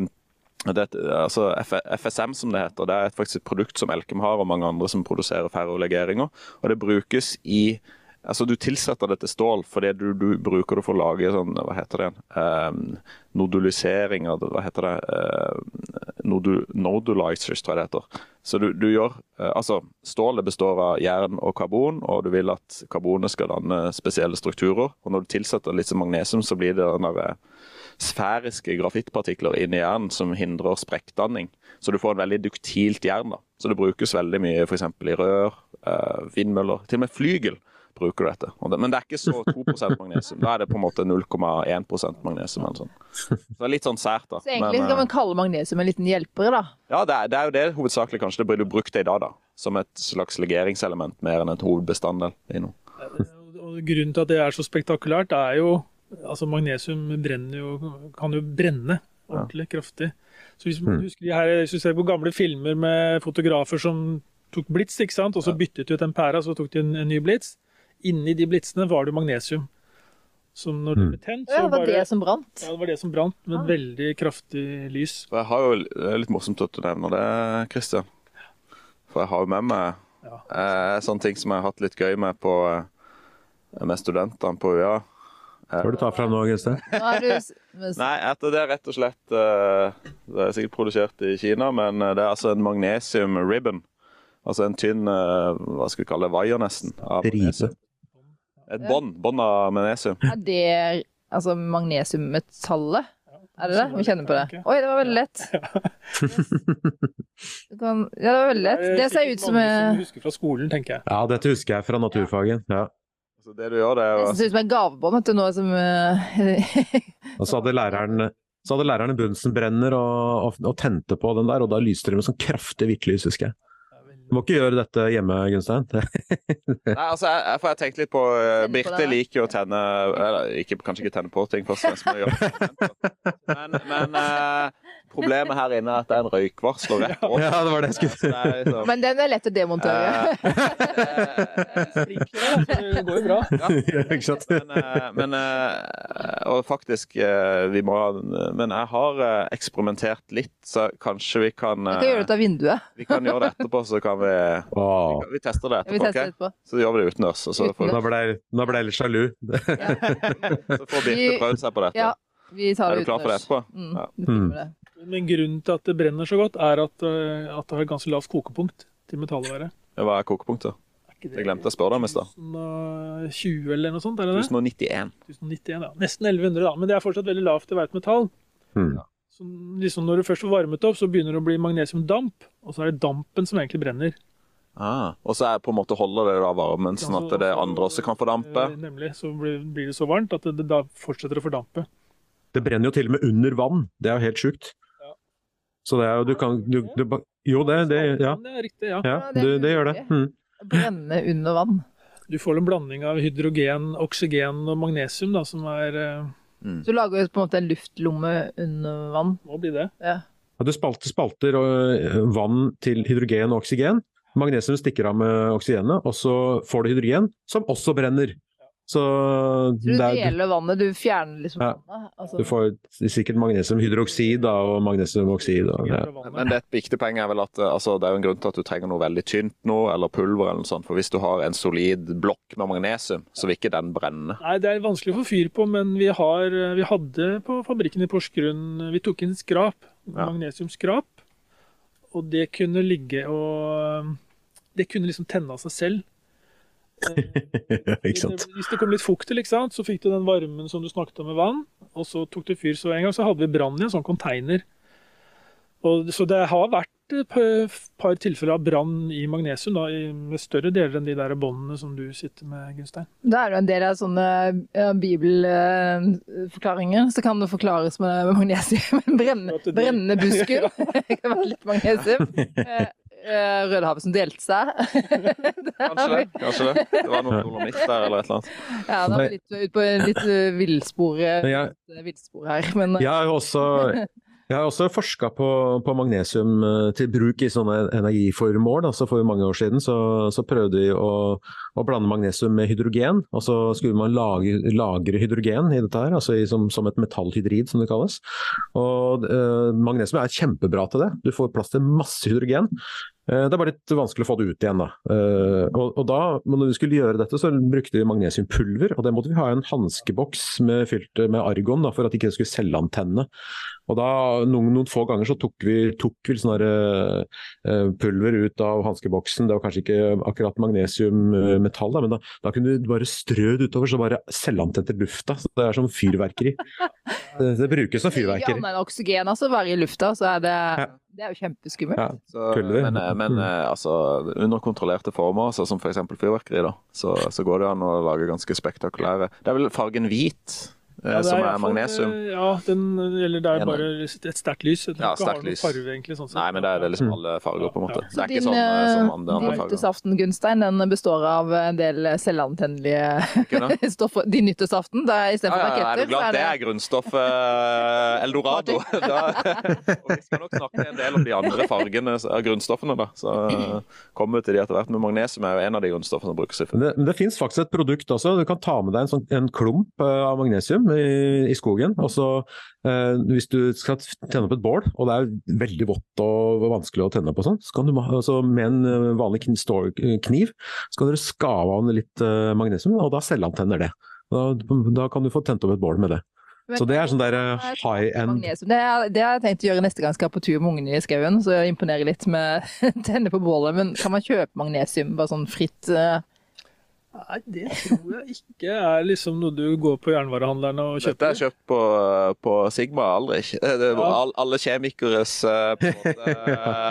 det, er et- altså FSM, som det heter. Det er faktisk et produkt som Elkem har, og mange andre som produserer ferrolegeringer. Og det brukes i Altså, Du tilsetter det til stål fordi du, du bruker det for å lage sånn Hva heter det? Um, nodulisering Hva heter det? Uh, nodu, nodulizers, tror jeg det heter. Så du, du gjør eh, Altså, stålet består av jern og karbon, og du vil at karbonet skal danne spesielle strukturer. Og når du tilsetter litt som magnesium, så blir det den der, eh, sfæriske grafittpartikler inni jernen som hindrer sprekkdanning. Så du får en veldig duktilt jern. da. Så det brukes veldig mye f.eks. i rør, eh, vindmøller, til og med flygel bruker du dette. Og det. Men det er ikke så 2% magnesium. Da er det på en måte 0,1% magnesium. eller sånn. Så det er litt sånn sært, da. Så egentlig Men, kan eh, man kalle magnesium en liten hjelper, da. ja, det er, det er jo det hovedsakelig kanskje det blir du brukt det i dag, da. Som et slags legeringselement mer enn et hovedbestanddel i noe. Og grunnen til at det er så spektakulært, er jo altså magnesium brenner jo, kan jo brenne ordentlig kraftig. Så hvis man Mm. husker de her, hvis du ser på gamle filmer med fotografer som tok blits, ikke sant? og så byttet de ut en pæra, så tok de en, en ny blits. Inni de blitsene var det magnesium. Så når det Mm. ble tent, Ja, så det var det som brant. ja, det var det som brant, med Ah. veldig kraftig lys. For jeg har jo, Det er litt morsomt at du nevner det, Christian. For jeg har jo med meg Ja. eh, sånne ting som jeg har hatt litt gøy med på, eh, med studentene på UiA. Hva er du tar du s- men s- Nei, etter det er rett og slett eh, Det er sikkert produsert i Kina, men eh, det er altså en magnesium ribbon. Altså en tynn eh, hva skal vi kalle det, vaier, nesten. av Ripe. Et bånd. Bånd av magnesium. Er det altså magnesiummetallet? Er det det? Vi kjenner på det. Oi, det var veldig lett. Kan, ja, det var veldig lett. Det ser ut som husker fra skolen, tenker jeg. Ja, dette husker jeg fra naturfagen. Ja. Så det du gjør, det er jo Det ser ut som en gavebånd, vet du, noe som eh, Og så hadde læreren så hadde læreren en Bunsen-brenner og, og, og tente på den der, og da lyste det med sånn kraftig hvitlys, husker jeg. Du må ikke gjøre dette hjemme, Gunstein. Nei, altså, jeg, jeg, for jeg tenkte litt på uh, Birte liker jo å tenne eller, ikke, Kanskje ikke tenne på ting, først og fremst, men, men, men eh, problemet her inne er at det er en røykvarsler rett på. Ja, det var det jeg skulle er liksom, Men den er lett å demontere. eh, Det går jo bra. ja. Ja, ikke sant? Men, eh, men eh, Og faktisk, eh, vi må ha Men jeg har eh, eksperimentert litt, så kanskje vi kan Vi eh, kan gjøre det ut av vinduet. Vi kan gjøre det etterpå, så kan vi wow. Vi tester det Vi etterpå, tester ok? etterpå. Så gjør vi det utendørs. Og så får, nå ble, jeg- nå ble jeg litt sjalu. så får Birte Vi- prøvd seg på dette. Ja, vi tar Er det du klar for det etterpå? Mm, Ja. Men grunnen til at det brenner så godt, er at, eh, at det har et ganske lavt kokepunkt til metallet Ja, Hva er kokepunktet? Det glemte Jeg glemte å spørre deg om i stad. 1020 eller noe sånt, er det det? 1091. 1091, ja. Nesten 1100, da. Men det er fortsatt veldig lavt til hvert metall. Hmm. Så liksom når du først får varmet opp, så begynner det å bli magnesiumdamp. Og så er det dampen som egentlig brenner. Ah, og så er på en måte holder det da varmen, sånn at det andre også kan få dampe. Eh, Nemlig. Så blir, blir det så varmt at det, det da fortsetter å fordampe. Det brenner jo til og med under vann. Det er jo helt sjukt. Så det er jo Du kan du, du, Jo, det, det Ja, Det er riktig, ja. ja det gjør det. Mm. Brenne under vann. Du får en blanding av hydrogen, oksygen og magnesium da, som er, eh, Mm. Så du lager på en måte en luftlomme under vann. Må bli det. Ja. Ja, Du spalter, spalter vann til hydrogen og oksygen. Magnesium stikker av med oksygenet, og så får du hydrogen, som også brenner. Så du det er, deler vannet, du fjerner liksom Ja. vannet. Altså, du får sikkert magnesiumhydroksid da, og magnesiumoksid. Og, ja. Men det er et viktig poeng er vel at eh, altså, det er jo en grunn til at du trenger noe veldig tynt nå, eller pulver eller noe sånt. For hvis du har en solid blokk med magnesium, så vil ikke den brenne. Nei, det er vanskelig å få fyr på, men vi, har, vi hadde på fabrikken i Porsgrunn Vi tok inn skrap, Ja. magnesiumskrap, og det kunne ligge og Det kunne liksom tenne av seg selv. Ikke sant? Hvis det kom litt fukt til, ikke sant, så fikk du den varmen som du snakket om med vann, og så tok det fyr. Så en gang så hadde vi brann i en sånn container. Og, så det har vært et par- tilfeller av brann i magnesium, da, i, med større deler enn de der båndene som du sitter med, Gunstein. Da er det jo en del av sånne ja, bibelforklaringer. Så kan det forklares med magnesium. En brennende, busker. det- Det kan være litt magnesium. Eh, eh, Rødehavet som delte seg. Kanskje det. kanskje Det Det var noe dolomit der eller et eller annet. Ja, da er vi litt ut på litt eh, villspor eh, her. Men eh, jeg har også Jeg har også forska på, på magnesium eh, til bruk i sånne energiformål. Altså for mange år siden så, så prøvde vi å, å blande magnesium med hydrogen. Og så skulle man lage, lagre hydrogen i dette her, altså i, som, som et metallhydrid som det kalles. Og eh, Magnesium er kjempebra til det. Du får plass til masse hydrogen. Eh, Det er bare litt vanskelig å få det ut igjen. Da. Eh, Og, og da, når vi skulle gjøre dette, så brukte vi magnesiumpulver. Og det måtte vi ha i en hanskeboks med, fylt med argon da, for at ikke det skulle selvantenne. Og da, noen, noen få ganger så tok vi, tok vi sånne der, eh, pulver ut av hanskeboksen. Det var kanskje ikke akkurat magnesiummetall, da, men da, da kunne du bare strø det utover, så bare selvantente lufta. Så det er som fyrverkeri. Det, det brukes som ikke fyrverkeri. annet enn oksygen altså, være i lufta, så er det, det er jo kjempeskummelt. Ja. Så, men eh, men eh, altså, under kontrollerte former, så som f.eks. fyrverkeri, da, så, så går det an å lage ganske spektakulære Det er vel fargen hvit Ja, som er, er magnesion. eh, Ja, den, eller det er bare et sterkt lys. Jeg tror Ja, ikke sterkt har noen lys. farve, egentlig. Sånn. Nei, men det er det liksom Mm. alle farger, på en måte. Ja. Det er ikke sånn eh, andre din nyttårsaften, Gunstein, den består av en del selvantennelige stoffer. Din nyttårsaften, da Ja, istedenfor ja, ja, er raketter, du glad det er grunnstoffet eldorado? Da, og vi skal nok snakke en del om de andre fargene av grunnstoffene, da. Så eh, kommer vi til de etter hvert. Men magnesium er jo en av de grunnstoffene som brukes det, men det finnes faktisk et produkt også. Du kan ta med deg en, sånn, en klump eh, av magnesium i, i skogen. og så eh, Hvis du skal tenne opp et bål, og det er veldig vått og vanskelig å tenne på, sånn, så kan du altså, med en eh, vanlig stor- kniv så kan dere skave av litt eh, magnesium, og da selvantenner det. Da, da kan du få tent opp et bål med det. Men- Så det er sånn der eh, high end. Det, er- det har jeg tenkt å gjøre neste gang jeg skal på tur med ungene i skauen. Så jeg imponerer litt med tenne på bålet. Men kan man kjøpe magnesium bare sånn fritt? eh? Nei, det tror jeg ikke er liksom noe du går på jernvarehandlerne og kjøper. Dette er kjøpt på, på Sigma Aldrich. Det var Ja. all, alle kjemikeres eh, på en måte,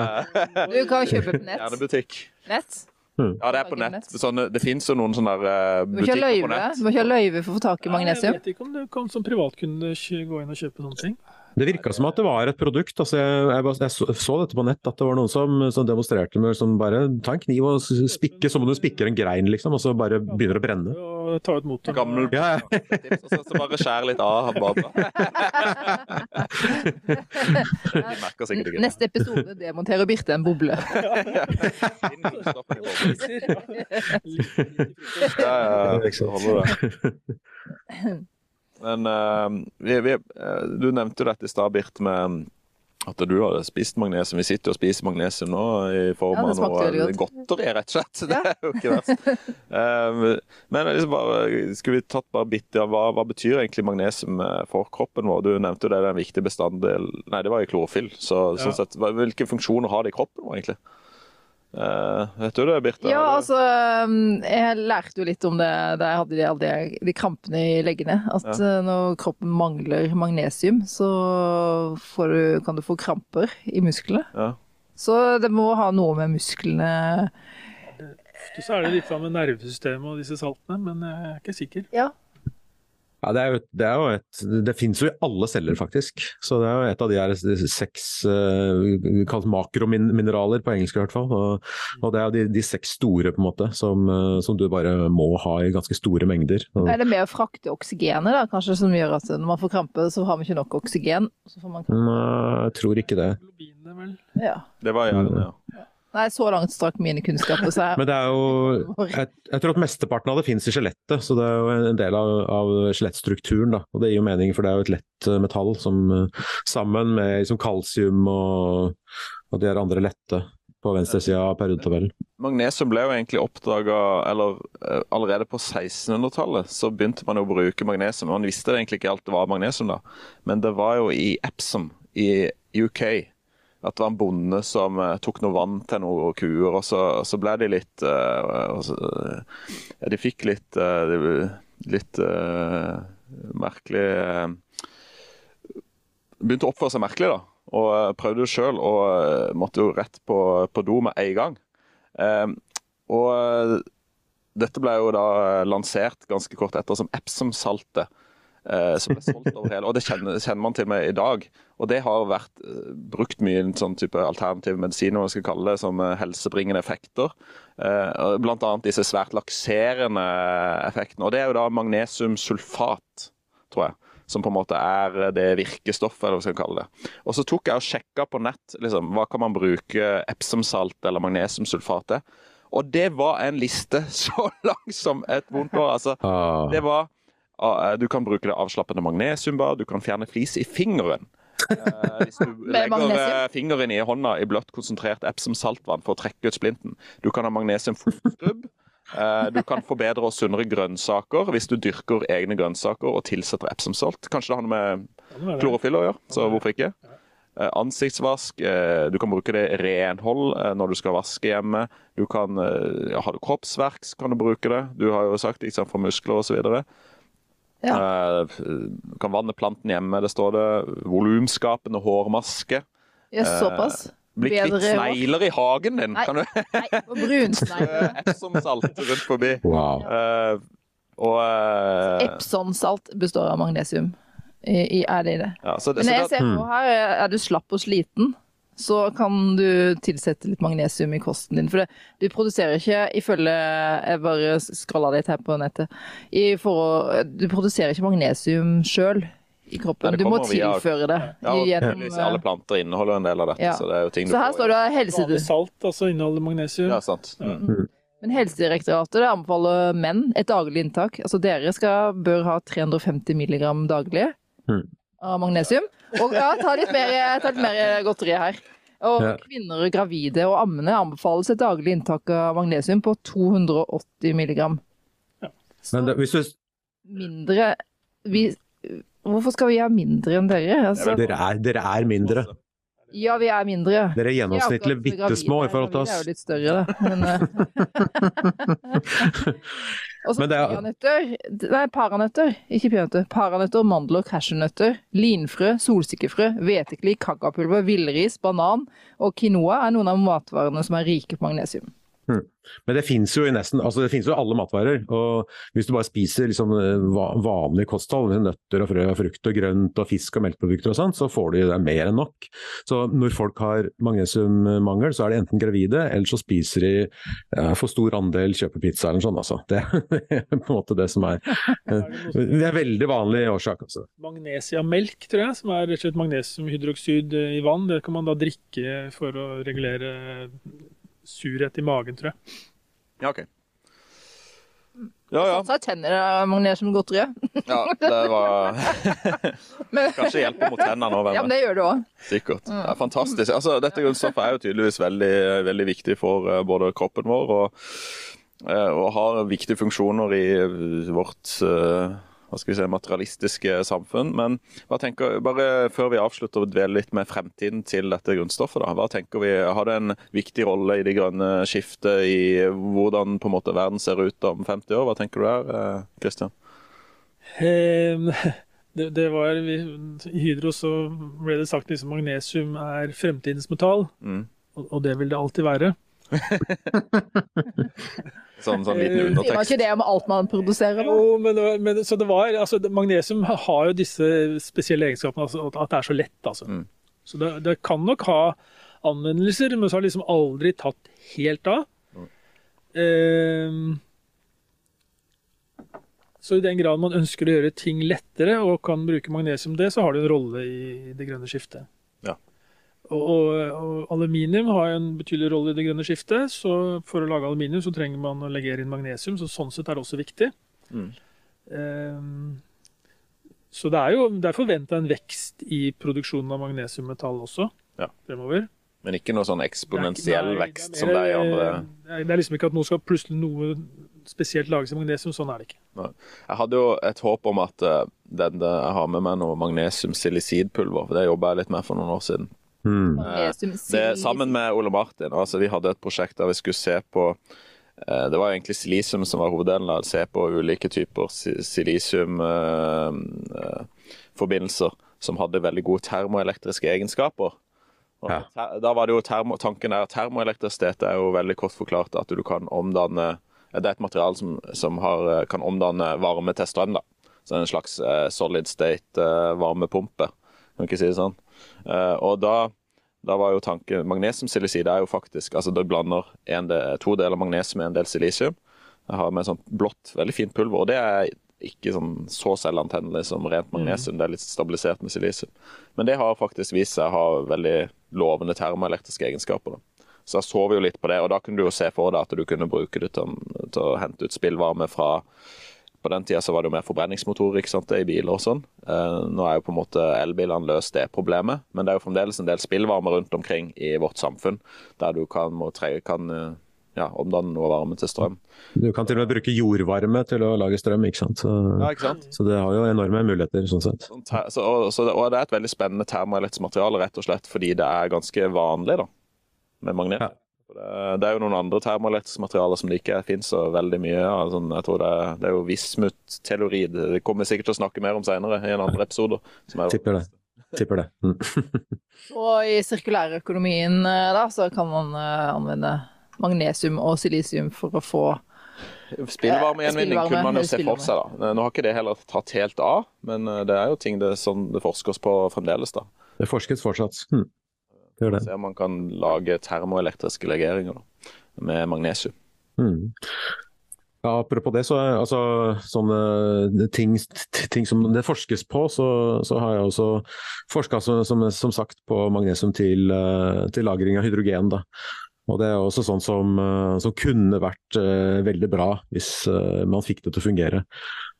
Du kan kjøpe på nett. Hjernebutikk. nett. Ja, det er på nett. Sånne, det fins jo noen sånne eh, butikker på nett. du må ikke ha løyve for å få tak i Nei. Jeg vet ikke om du kan som privatkunde gå inn og kjøpe sånne ting. Det virka som at det var et produkt. altså Jeg, jeg, jeg så, så dette på nett, at det var noen som, som demonstrerte med som bare ta en kniv og spikke som om du spikker en grein, liksom, og så bare begynner å brenne. Og ta ut motoren. Gammel Ja, ja. og så, så bare skjær litt av badet. De merker sikkert ikke det. Neste episode demonterer Birte en boble. Ja, ja, ja, så det. Men uh, vi, vi, eh, du nevnte jo dette i stad, Birte, med at du hadde spist magnesium. Vi sitter jo og spiser magnesium nå i form Ja, av noe godt. godteri, rett og slett. Det er jo ikke verst. Eh, men liksom bare, skulle vi tatt bare bitte av hva, hva betyr egentlig magnesium for kroppen vår? Du nevnte jo det, det er en viktig bestanddel Nei, det var i klorofyll. Så, Ja. sånn sett, hvilke funksjoner har det i kroppen vår, egentlig? Eh, vet du det, Birte? Ja, altså um, Jeg lærte jo litt om det da jeg hadde de, alle de, de krampene i leggene. At ja. når kroppen mangler magnesium, så får du, kan du få kramper i musklene. Ja. Så det må ha noe med musklene Så er det litt fra med nervesystemet og disse saltene, men jeg er ikke sikker. Ja. Ja, det, er jo, det, er jo et, det finnes jo i alle celler, faktisk. Så det er jo et av de her seks uh, kalt makromineraler på engelsk i hvert fall. Og, og det er jo de, de, seks store på en måte, som, uh, som, du bare må ha i ganske store mengder. Er det med å frakte oksygenet da, kanskje, som gjør at når man får krampe, så har man ikke nok oksygen? Man... Nei, jeg tror ikke det. Ja. Det var gjerne, ja. Nei, så langt strakk mine kunnskaper seg. Men det er jo jeg, jeg, tror at mesteparten av det finnes i skjelettet, så det er jo en del av, av skjelettstrukturen. Og det gir jo mening, for det er jo et lett uh, metall som uh, sammen med liksom, kalsium og, og de andre lette på venstresida av periodetabellen. Magnesium ble jo egentlig oppdaga Eller allerede på 1600-tallet. Så begynte man å bruke magnesium. Man visste egentlig ikke alt det var magnesium da, men det var jo i Epsom i UK at det var en bonde som uh, tok noe vann til noen kuer, og så, så ble de litt uh, så, ja, De fikk litt uh, litt merkelig Begynte å oppføre seg merkelig, da. Og prøvde det sjøl, og måtte jo rett på, på do med en gang. og dette ble jo da lansert ganske kort etter som Epsom-saltet eh, som ble solgt over hele Og det kjenner, kjenner, man til med i dag. Og det har vært eh, brukt mye i en sånn type alternativ medisin, hva man skal kalle det, som eh, helsebringende effekter. Eh, Bl.a. disse svært lakserende effektene. Og det er jo da magnesiumsulfat, tror jeg som på en måte er det virkestoffet, eller hva skal kalle det. Og så tok jeg og sjekka på nett liksom, hva kan man bruke Epsom-salt eller magnesiumsulfat til. Og det var en liste så lang som et vondt år. Altså, ah. det var eh, du kan bruke det avslappende magnesiumbad, du kan fjerne flis i fingeren. Eh, hvis du legger eh, fingeren i hånda i bløtt konsentrert Epsom-saltvann for å trekke ut splinten. Du kan ha magnesium-fotskrubb. Eh, du kan forbedre og sunnere grønnsaker hvis du dyrker egne grønnsaker og tilsetter Epsom-salt. Kanskje det har noe med klorofyll å gjøre, så hvorfor ikke? Eh, ansiktsvask, eh, du kan bruke det i renhold når du skal vaske hjemme. Du kan, ja, Har du kroppsverk, kan du bruke det. Du har jo sagt ikke sant, for muskler osv. Ja. Uh, kan vanne planten hjemme, det står det. Volumskapende hårmaske. Ja, såpass. Uh, bli kvitt snegler i hagen din, nei, kan du? nei, brunsnegler. Epsom-salt rundt forbi. Wow. Uh, og Epsom-salt består av magnesium. I, i, er det i det? Ja, det Men jeg ser på hmm. her, er du slapp og sliten, så kan du tilsette litt magnesium i kosten din. For det, du produserer ikke, ifølge Jeg bare skrolla litt her på nettet. For, du produserer ikke magnesium sjøl i kroppen. Du må tilføre det. Ja, gjennom, alle planter inneholder en del av dette. Ja. Så det er jo ting så her står det helse... Salt altså inneholder magnesium. Ja, sant. Mm. Mm. Men Helsedirektoratet anbefaler menn et daglig inntak. Altså dere skal, bør ha 350 mg daglig. Mm av magnesium. Og ja, ta litt mer, ta litt mer godteri her. Og kvinner gravide og ammende anbefales et daglig inntak av magnesium på 280 milligram. Ja. Men det, hvis du... Mindre vi, Hvorfor skal vi ha mindre enn dere? Altså, dere, er, dere er mindre. Ja, vi er mindre. Dere er gjennomsnittlig bitte små i forhold til oss. Vi er jo litt større, da. Men, eh. Og så peanøtter. Nei, paranøtter. Ikke peanøtter. Paranøtter, mandler, cashewnøtter, linfrø, solsikkefrø, hvetekli, kakapulver, villris, banan og quinoa er noen av matvarene som er rike på magnesium. Hmm. Men det finnes jo i nesten, altså det finnes jo alle matvarer. og Hvis du bare spiser liksom eh, vanlig kosthold, nøtter og frø og frukt og grønt og fisk og melkeprodukter og sånt, så får du det mer enn nok. Så når folk har magnesiummangel, så er de enten gravide, eller så spiser de ja, for stor andel kjøpepizza eller noe sånt. Altså. Det, er på en måte det som er Det er veldig vanlig årsak. Altså. Magnesiamelk, tror jeg, som er rett og slett magnesiumhydroksid i vann. Det kan man da drikke for å regulere surhet i magen, tror jeg. Ja, ok. Ja, ja. Satsa tenner av magnesiumgodteri. ja, det var Kanskje hjelper mot tennene nå. Ja, men det gjør det òg. Sikkert. Det er fantastisk. Altså, dette grunnstoffet er jo tydeligvis veldig, veldig viktig for uh, både kroppen vår og, uh, og har viktige funksjoner i vårt uh, hva skal vi si, materialistiske samfunn. Men hva tenker, bare før vi avslutter å dvele litt med fremtiden til dette grunnstoffet, da, hva tenker vi, har det en viktig rolle i det grønne skiftet, i hvordan på en måte verden ser ut om 50 år? Hva tenker du der, Kristian? Um, det, det, var, I Hydro så ble det sagt at liksom, magnesium er fremtidens metall, mm. og, og det vil det alltid være. Sånn, sånn liten undertekst. Sier man ikke det om alt man produserer? Jo, men, men så det var, altså, Magnesium har jo disse spesielle egenskapene, altså, at- det er så lett. Altså. Mm. Så det, det kan nok ha anvendelser, men så har det liksom aldri tatt helt av. Ehm, så i den grad man ønsker å gjøre ting lettere og kan bruke magnesium det, så har det en rolle i det grønne skiftet. Ja. Og, og, og aluminium har en betydelig rolle i det grønne skiftet, så for å lage aluminium så trenger man å legge inn magnesium, så sånn sett er det også viktig. Mm. Um, så det er jo det er forventa en vekst i produksjonen av magnesiummetall også Ja. fremover. Men ikke noe sånn eksponentiell vekst som det er i andre eh, Det er liksom ikke at nå skal plutselig noe spesielt lages i magnesium. Sånn er det ikke. Jeg hadde jo et håp om at eh, den, jeg har med meg noe magnesium-silicidpulver. for Det jobba jeg litt med for noen år siden. Hmm. Det, sammen med Ole Martin. altså Vi hadde et prosjekt der vi skulle se på eh, Det var egentlig silisium som var hoveddelen av. Se på ulike typer silisiumforbindelser som hadde veldig gode termoelektriske egenskaper. Og Ja. ter- Da var det jo termo, Tanken er at termoelektrisitet er jo veldig kort forklart at du kan omdanne Det er et materiale som, som har, kan omdanne varme til strøm. da. Så en slags eh, solid state eh, varmepumpe, kan ikke si det sånn. Eh, og da da var jo tanken Magnesiumsilicid er jo faktisk altså Det blander en del, to deler magnesium og en del silisium. Jeg har med sånn blått, veldig fint pulver. Og det er ikke sånn så selvantennelig som rent magnesium. Det er litt stabilisert med silisium. Men det har faktisk vist seg å ha veldig lovende termoelektriske egenskaper. da. Så så vi jo litt på det, og da kunne du jo se for deg at du kunne bruke det til, til å hente ut spillvarme fra på den tida var det jo mer forbrenningsmotorer ikke sant, i biler og sånn. Eh, nå er jo på en måte elbilene løst det problemet, men det er jo fremdeles en del spillvarme rundt omkring i vårt samfunn, der du kan, må tre, kan eh, ja, omdanne noe varme til strøm. Du kan til og med bruke jordvarme til å lage strøm, ikke sant. Så, Ja, ikke sant? så det har jo enorme muligheter sånn sett. Sånn Så, og, så, og det er et veldig spennende termoelektrisk materiale, rett og slett fordi det er ganske vanlig da, med magnet. Ja. Det, det er jo noen andre termoelektriske som det ikke finnes så veldig mye av. Sånn, jeg tror det, er- det er jo vismut-telorid. Det kommer vi sikkert til å snakke mer om senere i en andre episode. Som er, Tipper det. Tipper det. Mm. Og i sirkulærøkonomien eh, da, så kan man eh, anvende magnesium og silisium for å få Spillvarmegjenvinning Spillvarme, kunne man jo se for seg. da. Nå har ikke det heller tatt helt av, men eh, det er jo ting det, sånn, det forskes på fremdeles. da. Det forskes fortsatt. Mm. Det det. Se om man kan lage termoelektriske legeringer da, med magnesium. Mm. Ja, apropos det, så altså sånne ting, ting som det forskes på, så, så har jeg også forska som, som, som sagt på magnesium til, eh, til lagring av hydrogen. Da. Og det er også sånn som, eh, som kunne vært uh, veldig bra hvis uh, man fikk det til å fungere.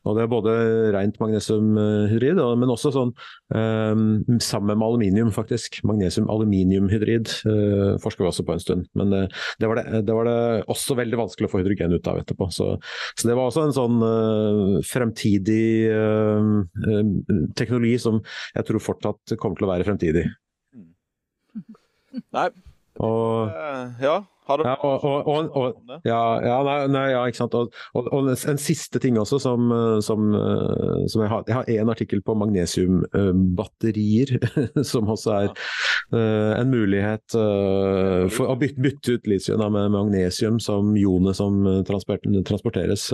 Og det er både rent magnesiumhydrid, men også sånn eh, sammen med aluminium, faktisk. Magnesium-aluminiumhydrid eh, forsker vi også på en stund. Men det, det, var det, det var det også veldig vanskelig å få hydrogen ut av etterpå. Så, så det var også en sånn eh, fremtidig eh, eh, teknologi som jeg tror fortsatt kommer til å være fremtidig. Nei, Og, eh, ja, har du ja, og, og, og, og, om det? ja, ja, nei, nei, ja, ikke sant. Og, og, og en siste ting også som, eh, som, eh, som jeg har. Jeg har en artikkel på magnesiumbatterier, som også er eh, en mulighet for å bytte, bytte ut litium med magnesium som ionet som transporteres.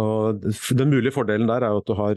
Og den mulige fordelen der er jo at du har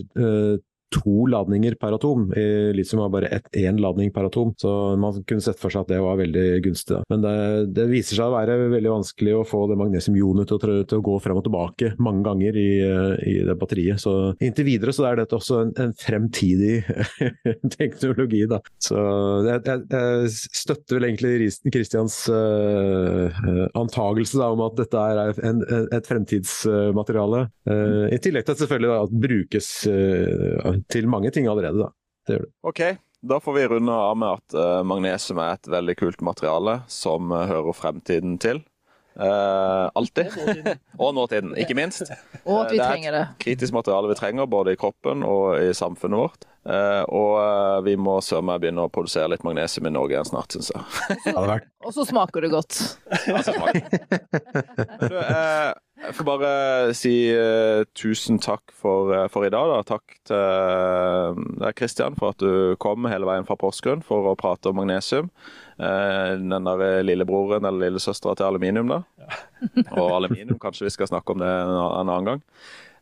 to ladninger per atom. litt har bare én ladning per atom, så man kunne sett for seg at det var veldig gunstig. Men det, det viser seg å være veldig vanskelig å få det magnesiumionet til, til å gå frem og tilbake mange ganger i, eh, i det batteriet. Så inntil videre så er dette også en, en fremtidig teknologi. Da. Så jeg, jeg, jeg støtter vel egentlig Kristians uh, antagelse da, om at dette er en, et fremtidsmateriale. Uh, I tillegg til at selvfølgelig da, at brukes eh, til mange ting allerede. Da. Det gjør det. Ok, da får vi runde av med at uh, magnesium er et veldig kult materiale som uh, hører fremtiden til. Uh, alltid. og nåtiden, ikke minst. Og at vi Det er- trenger det. Kritisk materiale vi trenger, både i kroppen og i samfunnet vårt. Uh, og vi må søren meg begynne å produsere litt magnesium i Norge igjen snart, syns jeg. Det Og så smaker det godt. Men du, eh, Jeg får bare si uh, tusen takk for, uh, for, i dag. Da. Takk til uh, deg, Kristian, for at du kom hele veien fra Porsgrunn for å prate om magnesium. den der lillebroren eller lillesøstera til aluminium, da. Ja. og aluminium, kanskje vi skal snakke om det en, en annen gang.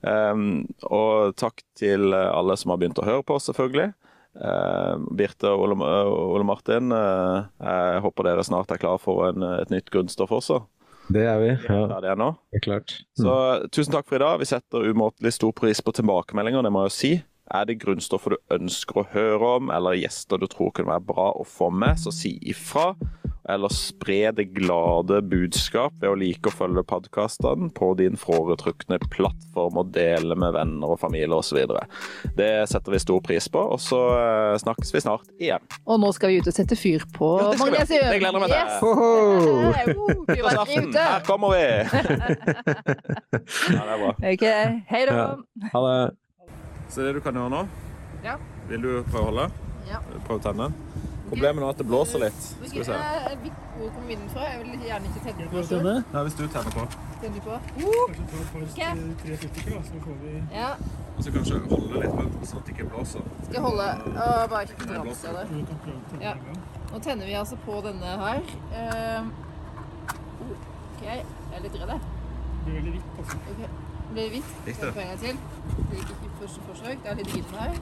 Um, og takk til alle som har begynt å høre på, selvfølgelig. Uh, Birte og Ole, Ole Martin, jeg håper dere snart er klar for en, et nytt grunnstoff også. Det er vi. Ja. Det er, nå. det er klart. Mm. Så tusen takk for i dag. Vi setter umåtelig stor pris på tilbakemeldinger, det må jeg jo si. Er det grunnstoffer du ønsker å høre om, eller gjester du tror kunne være bra å få med, så si ifra. Eller spre det glade budskap ved å like og følge podkastene på din foretrukne plattform og dele med venner og familie osv. Det setter vi stor pris på, og så eh, snakkes vi snart igjen. Og nå skal vi ut og sette fyr på ja, magnesium. Jeg gleder meg til. Yes. Oh, uh, Her kommer vi! ja, det er bra. Ok, hei da. Ja. Ha det. Så det du kan gjøre nå ja. Vil du prøve å holde? Ja. Prøve å tenne? Problemet nå er at det blåser litt. Skal vi se. Hvor kommer vinden fra? Jeg vil gjerne ikke tenne på. Tenne? Ja, hvis du tenner på. Tenner på? Ja. Og så kanskje holde litt, sånn at det ikke blåser. Skal jeg holde og bare ikke til venstre. Ja. Nå tenner vi altså på denne her. Uh, OK, jeg er litt redd, jeg. Det blir veldig hvitt, altså. Okay. Blir hvitt? Gikk det? En gang til. Det gikk ikke første forsøk. Det er litt gildt her.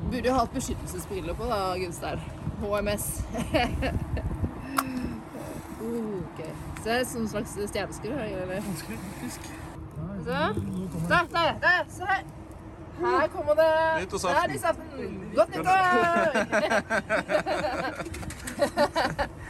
Burde jo hatt beskyttelsesbriller på da, Gunstein. HMS. ok. Se, som slags stjerneskudd eller? Så. Der, der, der! Se her! Her kommer det. Nyttårsaften! Godt nyttår!